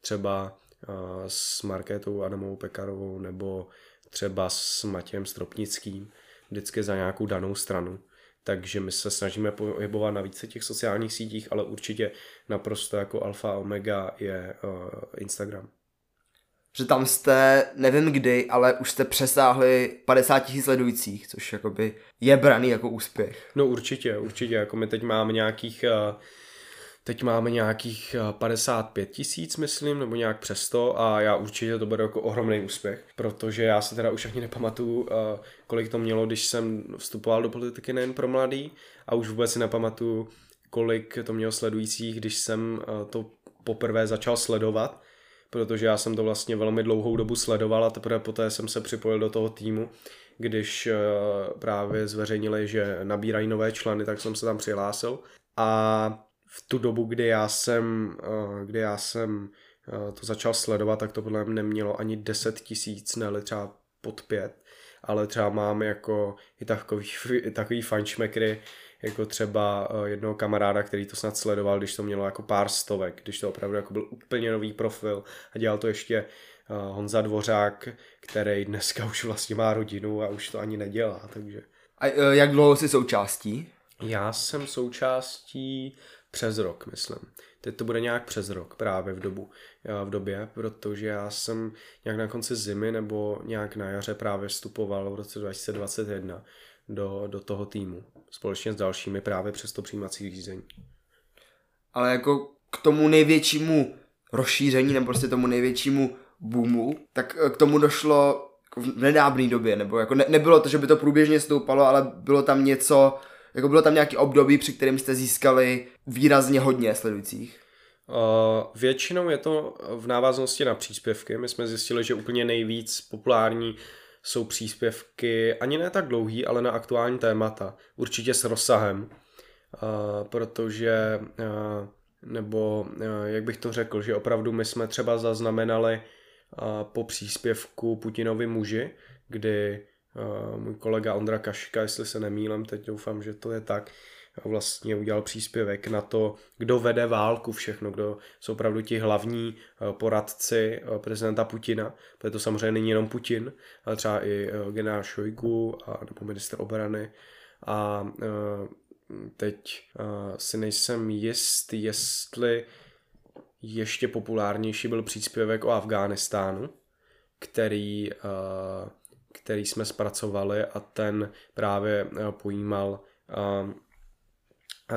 třeba eh, s Markétou Adamovou Pekarovou nebo třeba s Matějem Stropnickým, vždycky za nějakou danou stranu. Takže my se snažíme pohybovat na více těch sociálních sítích, ale určitě naprosto jako alfa omega je uh, Instagram že tam jste, nevím kdy, ale už jste přesáhli 50 tisíc sledujících, což jakoby je braný jako úspěch. No určitě, určitě, jako my teď máme nějakých, eh, teď máme nějakých 55 eh, tisíc, myslím, nebo nějak přes to a já určitě to beru jako ohromný úspěch, protože já se teda už ani nepamatuju, eh, kolik to mělo, když jsem vstupoval do politiky nejen pro mladý a už vůbec si nepamatuju, kolik to mělo sledujících, když jsem to poprvé začal sledovat, protože já jsem to vlastně velmi dlouhou dobu sledoval a teprve poté jsem se připojil do toho týmu, když eh, právě zveřejnili, že nabírají nové členy, tak jsem se tam přihlásil. A v tu dobu, kdy já jsem, eh, kdy já jsem eh, to začal sledovat, tak to podle mě nemělo ani 10 tisíc, ne třeba pod pět, ale třeba mám jako i takový, i takový fančmekry, jako třeba eh, jednoho kamaráda, který to snad sledoval, když to mělo jako pár stovek, když to opravdu jako byl úplně nový profil a dělal to ještě eh, Honza Dvořák, který dneska už vlastně má rodinu a už to ani nedělá, takže... A eh, jak dlouho jsi součástí? Já jsem součástí přes rok, myslím. Teď to bude nějak přes rok právě v dobu, v době, protože já jsem nějak na konci zimy nebo nějak na jaře právě vstupoval v roce 2021 do, do toho týmu společně s dalšími právě přes to přijímací řízení. Ale jako k tomu největšímu rozšíření nebo prostě tomu největšímu boomu, tak eh, k tomu došlo v nedávné době, nebo jako ne, nebylo to, že by to průběžně stoupalo, ale bylo tam něco, jako bylo tam nějaký období, při kterém jste získali výrazně hodně sledujících. Uh, většinou je to v návaznosti na příspěvky. My jsme zjistili, že úplně nejvíc populární jsou příspěvky ani ne tak dlouhý, ale na aktuální témata. Určitě s rozsahem, uh, protože, uh, nebo jak bych to řekl, že opravdu my jsme třeba zaznamenali po příspěvku Putinovi muži, kdy můj kolega Ondra Kaška, jestli se nemýlem, teď doufám, že to je tak, vlastně udělal příspěvek na to, kdo vede válku všechno, kdo jsou opravdu ti hlavní poradci prezidenta Putina, protože to samozřejmě není jenom Putin, ale třeba i generál Šojgu a, nebo minister obrany. A teď si nejsem jist, jestli ještě populárnější byl příspěvek o Afghánistánu, který, který jsme zpracovali a ten právě pojímal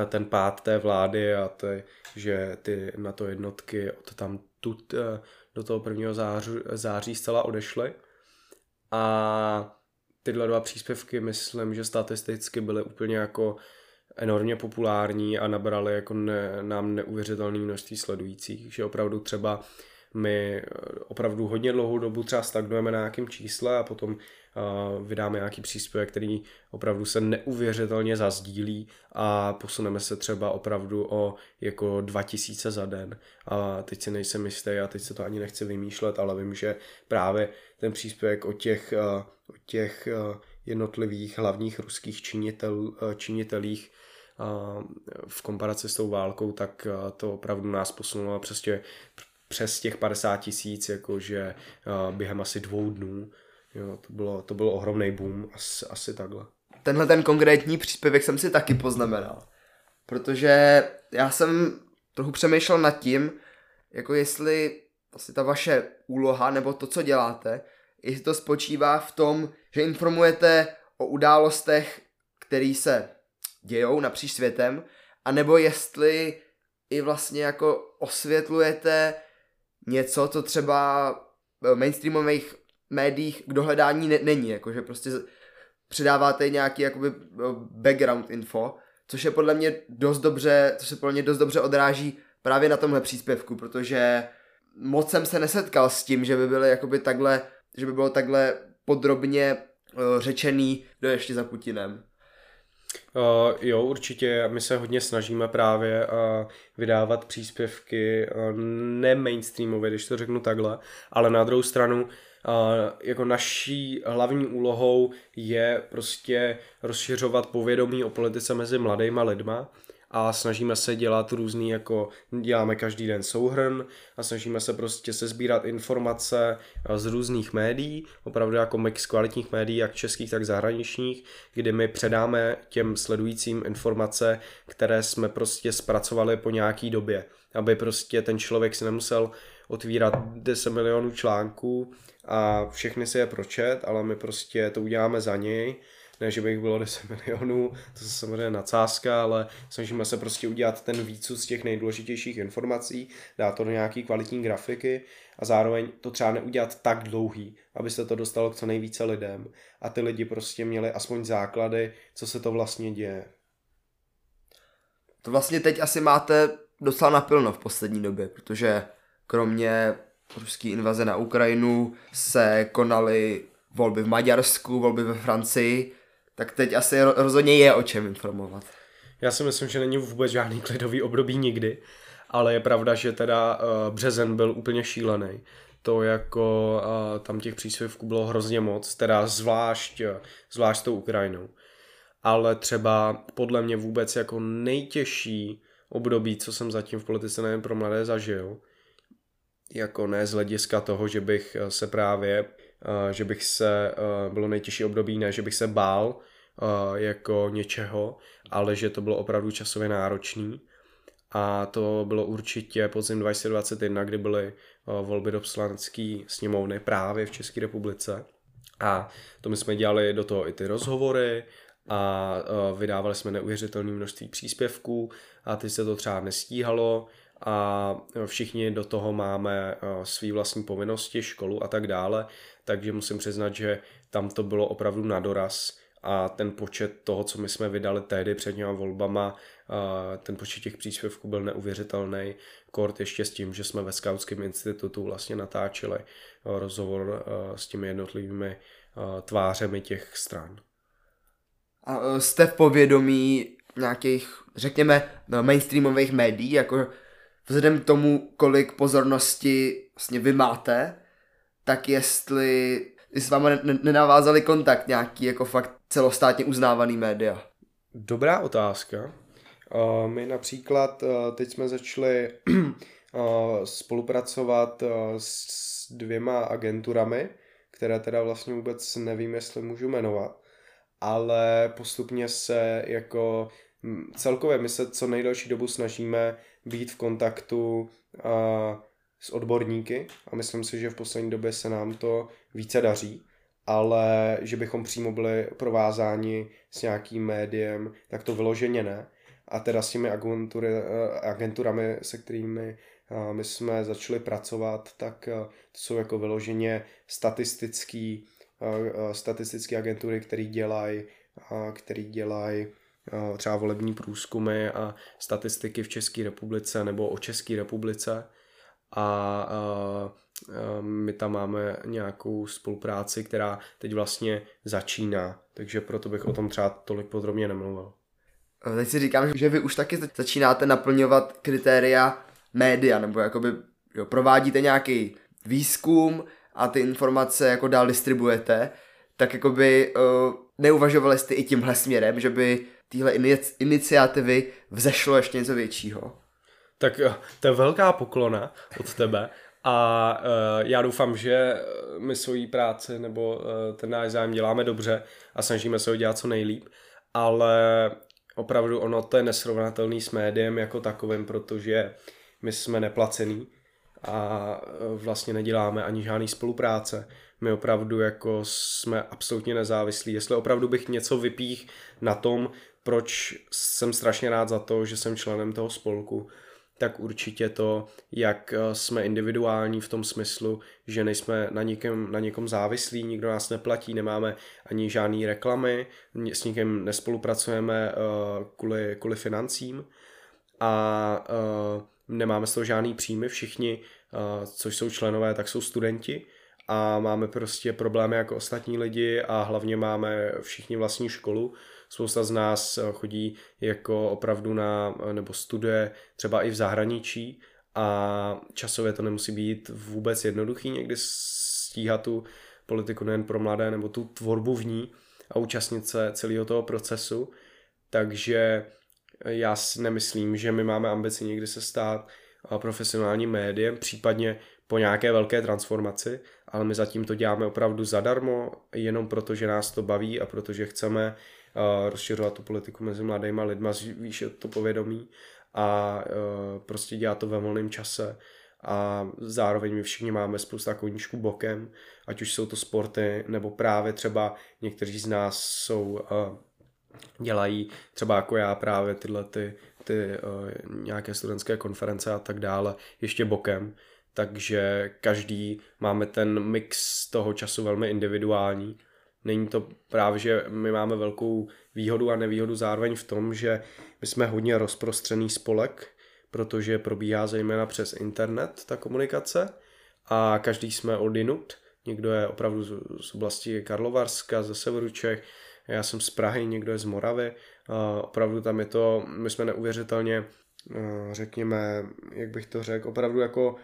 ten pád té vlády a ty, že ty na to jednotky od tam tut do toho prvního září, září zcela odešly. A tyhle dva příspěvky myslím, že statisticky byly úplně jako enormně populární a nabrali jako ne, nám neuvěřitelné množství sledujících, že opravdu třeba my opravdu hodně dlouhou dobu třeba stagnujeme na nějakém čísle a potom vydáme nějaký příspěvek, který opravdu se neuvěřitelně zazdílí a posuneme se třeba opravdu o jako 2000 za den. A teď si nejsem jistý a teď se to ani nechci vymýšlet, ale vím, že právě ten příspěvek o těch, o těch jednotlivých hlavních ruských činitel, činitelích v komparaci s tou válkou, tak to opravdu nás posunulo přes, přes těch 50 tisíc, jakože během asi dvou dnů Jo, to bylo, to bylo ohromný boom, asi, asi takhle. Tenhle ten konkrétní příspěvek jsem si taky poznamenal. Protože já jsem trochu přemýšlel nad tím, jako jestli asi ta vaše úloha nebo to, co děláte, jestli to spočívá v tom, že informujete o událostech, které se dějou napříč světem, anebo jestli i vlastně jako osvětlujete něco, co třeba mainstreamových médiích k dohledání ne- není, jakože prostě předáváte nějaký jakoby background info, což je podle mě dost dobře, což se podle mě dost dobře odráží právě na tomhle příspěvku, protože moc jsem se nesetkal s tím, že by byly jakoby takhle, že by bylo takhle podrobně uh, řečený, je ještě za Putinem. Uh, jo, určitě. My se hodně snažíme právě uh, vydávat příspěvky uh, ne mainstreamové, když to řeknu takhle, ale na druhou stranu jako naší hlavní úlohou je prostě rozšiřovat povědomí o politice mezi mladýma lidma a snažíme se dělat různý, jako děláme každý den souhrn a snažíme se prostě se sbírat informace z různých médií, opravdu jako mix kvalitních médií, jak českých, tak zahraničních, kdy my předáme těm sledujícím informace, které jsme prostě zpracovali po nějaký době, aby prostě ten člověk si nemusel otvírat 10 milionů článků a všechny si je pročet, ale my prostě to uděláme za něj. Ne, že bych bylo 10 milionů, to je samozřejmě nadsázka, ale snažíme se prostě udělat ten výcud z těch nejdůležitějších informací, dát to do nějaký kvalitní grafiky a zároveň to třeba neudělat tak dlouhý, aby se to dostalo k co nejvíce lidem a ty lidi prostě měli aspoň základy, co se to vlastně děje. To vlastně teď asi máte docela napilno v poslední době, protože kromě ruské invaze na Ukrajinu se konaly volby v Maďarsku, volby ve Francii, tak teď asi rozhodně je o čem informovat. Já si myslím, že není vůbec žádný klidový období nikdy, ale je pravda, že teda uh, březen byl úplně šílený. To jako uh, tam těch příspěvků bylo hrozně moc, teda zvlášť, uh, zvlášť tou Ukrajinou. Ale třeba podle mě vůbec jako nejtěžší období, co jsem zatím v politice nevím pro mladé zažil, jako ne z hlediska toho, že bych eh, se právě, eh, že bych se, eh, bylo nejtěžší období, ne, že bych se bál jako něčeho, ale že to bylo opravdu časově náročný. A to bylo určitě podzim 2021, kdy byly volby do poslanecké sněmovny právě v České republice. A to my jsme dělali do toho i ty rozhovory a vydávali jsme neuvěřitelné množství příspěvků a teď se to třeba nestíhalo, a všichni do toho máme eh, svý vlastní povinnosti, školu a tak dále, takže musím přiznat, že tam to bylo opravdu na doraz a ten počet toho, co my jsme vydali tehdy před těma volbama, eh, ten počet těch příspěvků byl neuvěřitelný. Kort ještě s tím, že jsme ve Skautském institutu vlastně natáčeli eh, rozhovor s těmi jednotlivými tvářemi těch stran. A jste v povědomí nějakých, řekněme, mainstreamových médií, jako vzhledem k tomu, kolik pozornosti vlastně vy máte, tak jestli, s vámi nenavázali kontakt nějaký jako fakt celostátně uznávaný média? Dobrá otázka. My například uh, teď jsme začali uh, spolupracovat s dvěma agenturami, které teda vlastně vůbec nevím, jestli můžu jmenovat, ale postupně se jako celkově my se co nejdelší dobu snažíme být v kontaktu s odborníky a myslím si, že v poslední době se nám to více daří, ale že bychom přímo byli provázáni s nějakým médiem, tak to vyloženě ne. A teda s těmi agentury, eh, agenturami, se kterými eh, my jsme začali pracovat, tak eh, to jsou jako vyloženě statistický, statistické agentury, které dělají který dělají třeba volební průzkumy a statistiky v České republice nebo o České republice a, a my tam máme nějakou spolupráci, která teď vlastně začíná, takže proto bych o tom třeba tolik podrobně nemluvil. Teď si říkám, že vy už taky začínáte naplňovat kritéria média, nebo jakoby jo, provádíte nějaký výzkum a ty informace jako dál distribuujete, tak jakoby uh, neuvažovali jste i tímhle směrem, že by téhle iniciativy vzešlo ještě něco většího? Tak eh, to je velká poklona od tebe a uh, já doufám, že my svoji práci nebo uh, ten náš zájem děláme dobře a snažíme se ho dělat co nejlíp, ale opravdu ono to je nesrovnatelný s médiem jako takovým, protože my jsme neplacený a vlastně neděláme ani žádný spolupráce. My opravdu jako jsme absolutně nezávislí. Jestli opravdu bych něco vypích na tom, proč jsem strašně rád za to, že jsem členem toho spolku, tak určitě to, jak eh, jsme individuální v tom smyslu, že nejsme na, někom, na někom závislí, nikdo nás neplatí, nemáme ani žádný reklamy, s nikým nespolupracujeme uh, kvůli, kvůli financím a nemáme z toho žádný příjmy, všichni, uh, což jsou členové, tak jsou studenti a máme prostě problémy jako ostatní lidi a hlavně máme všichni vlastní školu, Spousta z nás eh, chodí jako opravdu na, eh, nebo studuje třeba i v zahraničí a časově to nemusí být vůbec jednoduchý někdy stíhat tu politiku nejen pro mladé, nebo tu tvorbu v ní a účastnit se celého toho procesu. Takže já si nemyslím, že my máme ambici někdy se stát eh, profesionálním médiem, případně po nějaké velké transformaci, ale my zatím to děláme opravdu zadarmo, jenom proto, že nás to baví a protože chceme rozšiřovat tu politiku mezi mladýma lidma, zvýšit to povědomí a e, prostě dělat to ve volném čase. A zároveň my všichni máme spousta koníčků bokem, ať už jsou to sporty, nebo právě třeba někteří z nás jsou dělají třeba jako já právě tyhle ty, ty uh, nějaké studentské konference a tak dále ještě bokem, takže každý máme ten mix toho času velmi individuální Není to právě, že my máme velkou výhodu a nevýhodu zároveň v tom, že my jsme hodně rozprostřený spolek, protože probíhá zejména přes internet ta komunikace a každý jsme odinut. Někdo je opravdu z oblasti Karlovarska, ze severu Čech, já jsem z Prahy, někdo je z Moravy. Opravdu tam je to, my jsme neuvěřitelně, řekněme, jak bych to řekl, opravdu jako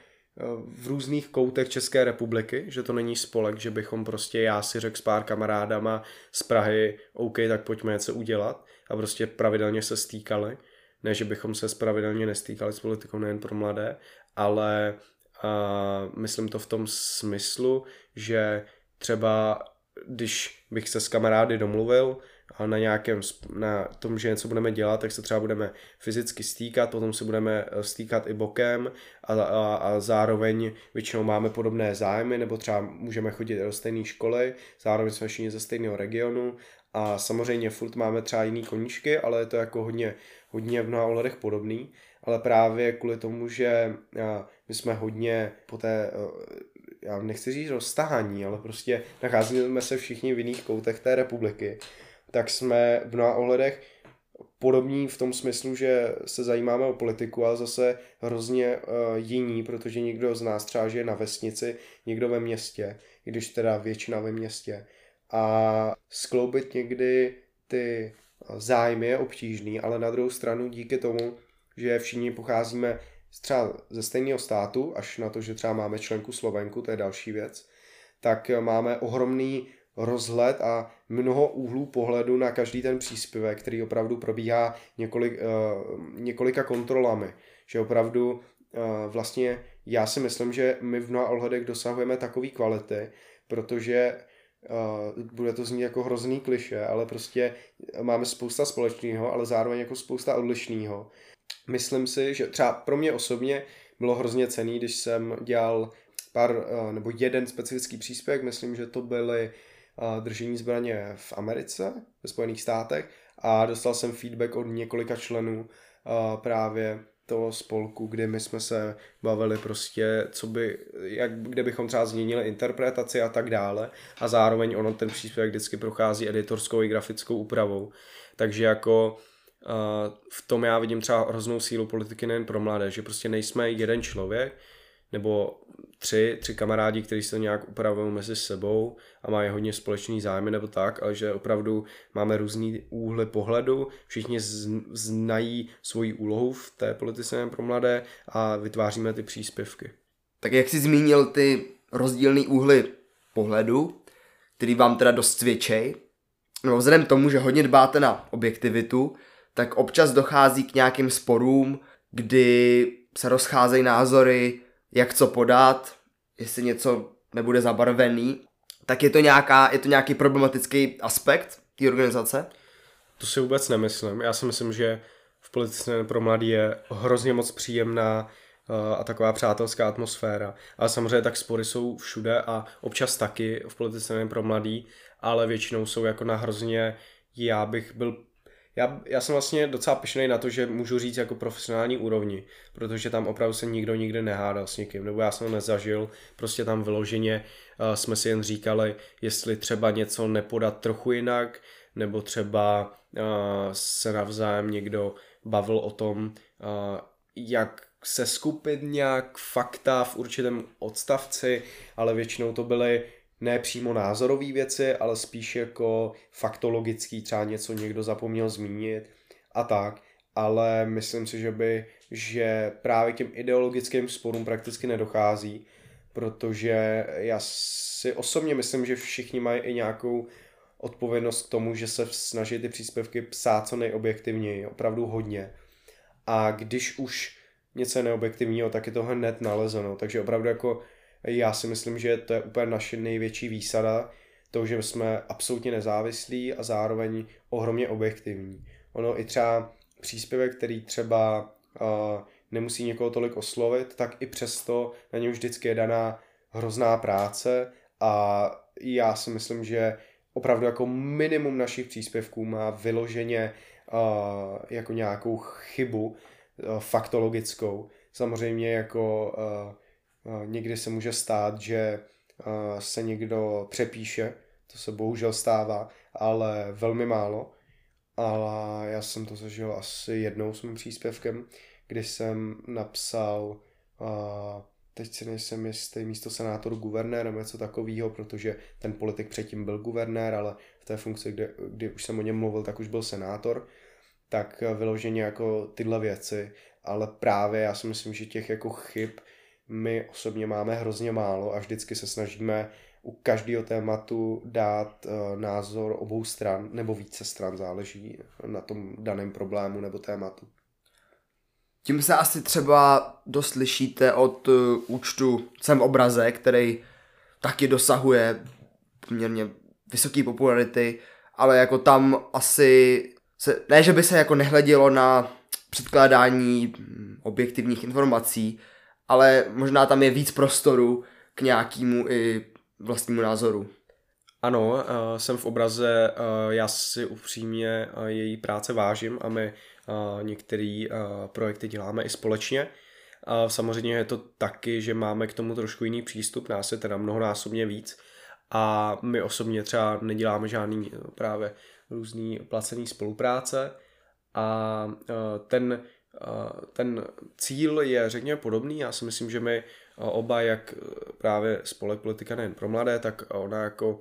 v různých koutech České republiky, že to není spolek, že bychom prostě já si řekl s pár kamarádama z Prahy, OK, tak pojďme něco udělat a prostě pravidelně se stýkali. Ne, že bychom se pravidelně nestýkali s politikou nejen pro mladé, ale uh, myslím to v tom smyslu, že třeba když bych se s kamarády domluvil, na nějakém, na tom, že něco budeme dělat, tak se třeba budeme fyzicky stýkat, potom se budeme eh, stýkat i bokem a, a, a zároveň většinou máme podobné zájmy, nebo třeba můžeme chodit do stejné školy, zároveň jsme všichni ze stejného regionu a samozřejmě furt máme třeba jiný koníčky, ale je to jako hodně, hodně v mnoha ohledech podobný, ale právě kvůli tomu, že my jsme hodně po té eh, já nechci říct roztahání, ale prostě nacházíme se všichni v jiných koutech té republiky tak jsme v mnoha ohledech podobní v tom smyslu, že se zajímáme o politiku, ale zase hrozně uh, jiní, protože někdo z nás třeba žije na vesnici, někdo ve městě, i když teda většina ve městě. A skloubit někdy ty zájmy je obtížný, ale na druhou stranu díky tomu, že všichni pocházíme třeba ze stejného státu, až na to, že třeba máme členku Slovenku, to je další věc, tak máme ohromný rozhled a mnoho úhlů pohledu na každý ten příspěvek, který opravdu probíhá několik, uh, několika kontrolami. Že opravdu uh, vlastně já si myslím, že my v mnoha ohledech dosahujeme takové kvality, protože uh, bude to znít jako hrozný kliše, ale prostě máme spousta společného, ale zároveň jako spousta odlišného. Myslím si, že třeba pro mě osobně bylo hrozně cený, když jsem dělal pár, uh, nebo jeden specifický příspěvek, myslím, že to byly uh, držení zbraně v Americe, ve Spojených státech a dostal jsem feedback od několika členů uh, právě toho spolku, kdy my jsme se bavili prostě, co by, jak, kde bychom třeba změnili interpretaci a tak dále a zároveň ono ten příspěvek vždycky prochází editorskou i grafickou úpravou. Takže jako v tom já vidím třeba hroznou sílu politiky nejen pro mladé, že prostě nejsme jeden člověk, nebo tři, tři kamarádi, kteří se nějak upravují mezi sebou a mají hodně společný zájmy nebo tak, ale že opravdu máme různý úhly pohledu, všichni znají svoji úlohu v té politice pro mladé a vytváříme ty příspěvky. Tak jak jsi zmínil ty rozdílné úhly pohledu, který vám teda dost cvičej, no vzhledem tomu, že hodně dbáte na objektivitu, tak občas dochází k nějakým sporům, kdy se rozcházejí názory, jak co podat, jestli něco nebude zabarvený, tak je to, nějaká, je to nějaký problematický aspekt té organizace? To si vůbec nemyslím. Já si myslím, že v politice pro mladý je hrozně moc příjemná uh, a taková přátelská atmosféra. Ale samozřejmě tak spory jsou všude a občas taky v politice pro mladý, ale většinou jsou jako na hrozně, já bych byl já, já jsem vlastně docela pišnej na to, že můžu říct jako profesionální úrovni, protože tam opravdu se nikdo nikdy nehádal s někým, nebo já jsem to nezažil, prostě tam vyloženě uh, jsme si jen říkali, jestli třeba něco nepodat trochu jinak, nebo třeba uh, se navzájem někdo bavil o tom, uh, jak se skupit nějak fakta v určitém odstavci, ale většinou to byly ne přímo názorové věci, ale spíš jako faktologický, třeba něco někdo zapomněl zmínit a tak. Ale myslím si, že by, že právě těm ideologickým sporům prakticky nedochází, protože já si osobně myslím, že všichni mají i nějakou odpovědnost k tomu, že se snaží ty příspěvky psát co nejobjektivněji, opravdu hodně. A když už něco je neobjektivního, tak je to hned nalezeno. Takže opravdu jako já si myslím, že to je úplně naše největší výsada, to, že jsme absolutně nezávislí a zároveň ohromně objektivní. Ono i třeba příspěvek, který třeba uh, nemusí někoho tolik oslovit, tak i přesto na něj vždycky je daná hrozná práce a já si myslím, že opravdu jako minimum našich příspěvků má vyloženě uh, jako nějakou chybu uh, faktologickou. Samozřejmě jako uh, Někdy se může stát, že se někdo přepíše, to se bohužel stává, ale velmi málo. Ale já jsem to zažil asi jednou s mým příspěvkem, kdy jsem napsal, teď si nejsem jistý, místo senátor guvernér nebo něco takového, protože ten politik předtím byl guvernér, ale v té funkci, kdy, kdy už jsem o něm mluvil, tak už byl senátor, tak vyloženě jako tyhle věci, ale právě já si myslím, že těch jako chyb my osobně máme hrozně málo a vždycky se snažíme u každého tématu dát uh, názor obou stran, nebo více stran, záleží na tom daném problému nebo tématu. Tím se asi třeba dost lišíte od uh, účtu Sem obraze, který taky dosahuje poměrně vysoké popularity, ale jako tam asi se, ne, že by se jako nehledělo na předkládání hm, objektivních informací, ale možná tam je víc prostoru k nějakému i vlastnímu názoru. Ano, uh, jsem v obraze, uh, já si upřímně uh, její práce vážím a my některé projekty děláme i společně. Samozřejmě je to taky, že máme k tomu trošku jiný přístup, nás je teda mnohonásobně víc a my osobně třeba neděláme žádný právě různý placený spolupráce a ten ten cíl je řekněme podobný. Já si myslím, že my oba, jak právě spolek politika nejen pro mladé, tak ona jako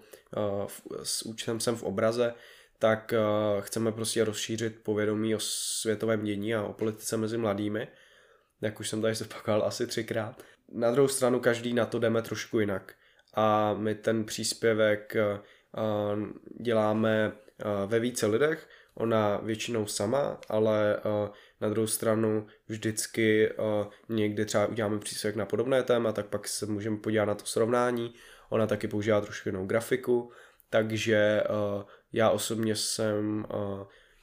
s účtem jsem v obraze, tak chceme prostě rozšířit povědomí o světovém dění a o politice mezi mladými, jak už jsem tady zopakoval asi třikrát. Na druhou stranu každý na to jdeme trošku jinak. a my ten příspěvek eh, děláme eh, ve více lidech, ona většinou sama, ale eh, na druhou stranu vždycky někdy třeba uděláme příspěvek na podobné téma, tak pak se můžeme podívat na to srovnání. Ona taky používá trošku jinou grafiku, takže já osobně jsem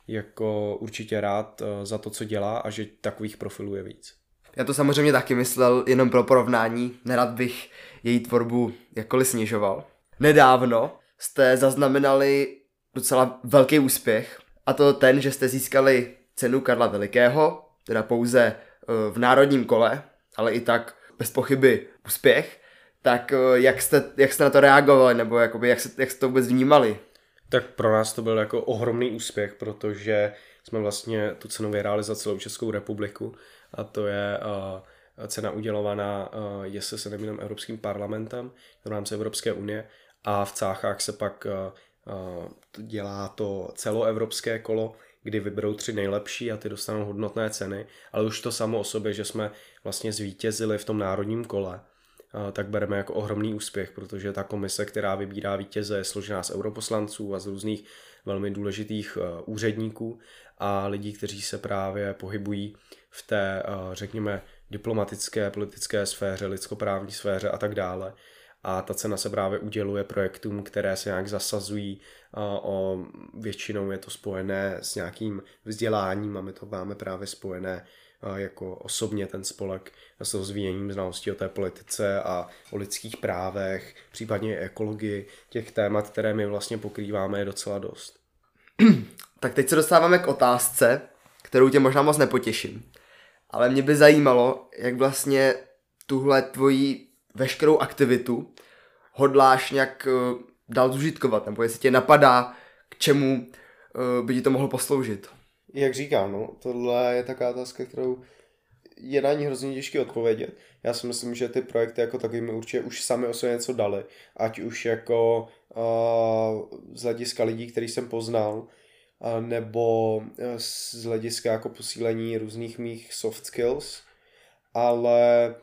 jako určitě rád za to, co dělá a že takových profilů je víc. Já to samozřejmě taky myslel jenom pro porovnání, nerad bych její tvorbu jakkoliv snižoval. Nedávno jste zaznamenali docela velký úspěch, a to ten, že jste získali cenu Karla Velikého, teda pouze eh, v národním kole, ale i tak bez pochyby úspěch. Tak eh, jak jste, jak jste na to reagovali, nebo jakoby, jak, jste, jak jste to vůbec vnímali? Tak pro nás to byl jako ohromný úspěch, protože jsme vlastně tu cenu vyhráli za celou Českou republiku a to je uh, cena udělovaná, uh, jestli se nemýlím, Evropským parlamentem v rámci Evropské unie a v Cáchách se pak uh, dělá to celoevropské kolo, kdy vyberou tři nejlepší a ty dostanou hodnotné ceny, ale už to samo o sobě, že jsme vlastně zvítězili v tom národním kole, tak bereme jako ohromný úspěch, protože ta komise, která vybírá vítěze, je složená z europoslanců a z různých velmi důležitých úředníků a lidí, kteří se právě pohybují v té, eh, řekněme, diplomatické, politické sféře, lidskoprávní sféře a tak dále. A ta cena se právě uděluje projektům, které se nějak zasazují o většinou je to spojené s nějakým vzděláním a my to máme právě spojené jako osobně ten spolek s rozvíjením znalostí o té politice a o lidských právech, případně ekologii. Těch témat, které my vlastně pokrýváme, je docela dost. Tak teď se dostáváme k otázce, kterou tě možná moc nepotěším. Ale mě by zajímalo, jak vlastně tuhle tvoji veškerou aktivitu hodláš nějak uh, dál zužitkovat, nebo jestli tě napadá, k čemu uh, by ti to mohlo posloužit. Jak říkám, no, tohle je taková otázka, kterou je na ní hrozně těžké odpovědět. Já si myslím, že ty projekty jako taky mi určitě už sami o sobě něco dali. Ať už jako uh, z hlediska lidí, který jsem poznal, nebo eh, z hlediska jako posílení různých mých soft skills, ale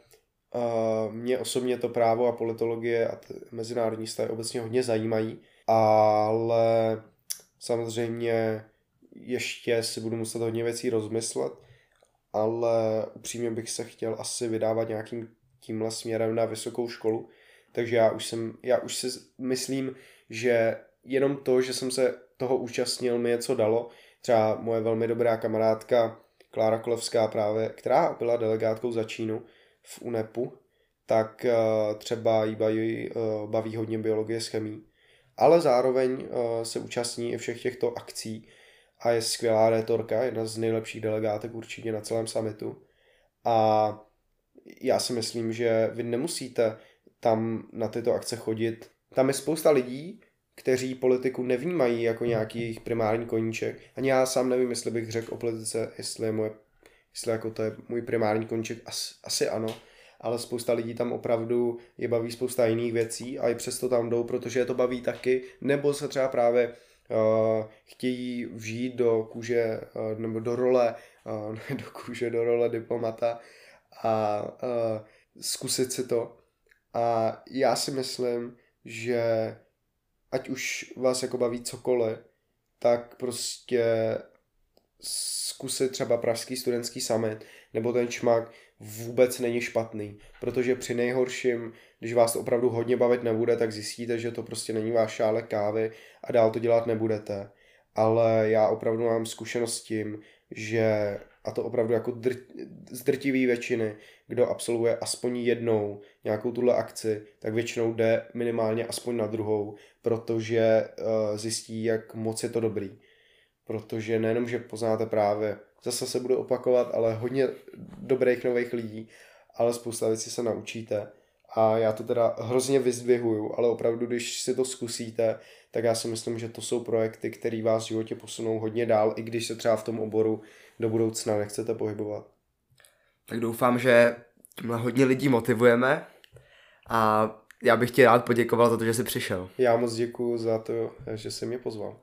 mě osobně to právo a politologie a mezinárodní stavy obecně hodně zajímají, ale samozřejmě ještě si budu muset hodně věcí rozmyslet, ale upřímně bych se chtěl asi vydávat nějakým tímhle směrem na vysokou školu, takže já už jsem, já už si myslím, že jenom to, že jsem se toho účastnil, mi něco dalo. Třeba moje velmi dobrá kamarádka Klára Kolevská právě, která byla delegátkou za Čínu v UNEPu, tak eh, třeba jí baví, eh, baví hodně biologie s chemí. Ale zároveň eh, se účastní i všech těchto akcí a je skvělá retorka, jedna z nejlepších delegátek určitě na celém summitu. A já si myslím, že vy nemusíte tam na tyto akce chodit. Tam je spousta lidí, kteří politiku nevnímají jako nějaký jejich primární koníček. Ani já sám nevím, jestli bych řekl o politice, jestli je moje, jestli jako to je můj primární koníček, asi, asi ano, ale spousta lidí tam opravdu je baví spousta jiných věcí a i přesto tam jdou, protože je to baví taky, nebo se třeba právě uh, chtějí vžít do kůže uh, nebo do role, uh, do kůže, do role diplomata a uh, zkusit si to. A já si myslím, že ať už vás jako baví cokoliv, tak prostě zkusit třeba Pražský studentský summit nebo ten čmak vůbec není špatný, protože při nejhorším, když vás to opravdu hodně bavit nebude, tak zjistíte, že to prostě není váš šálek kávy a dál to dělat nebudete. Ale já opravdu mám zkušenost s tím, že a to opravdu jako dr- z drtivý většiny, kdo absolvuje aspoň jednou nějakou tuhle akci, tak většinou jde minimálně aspoň na druhou, protože uh, zjistí, jak moc je to dobrý. Protože nejenom, že poznáte právě, zase se bude opakovat, ale hodně dobrých nových lidí, ale spousta věcí se naučíte. A já to teda hrozně vyzdvihuju, ale opravdu, když si to zkusíte, tak já si myslím, že to jsou projekty, které vás v životě posunou hodně dál, i když se třeba v tom oboru do budoucna nechcete pohybovat. Tak doufám, že tímhle hodně lidí motivujeme a já bych ti rád poděkoval za to, že jsi přišel. Já moc děkuji za to, že jsi mě pozval.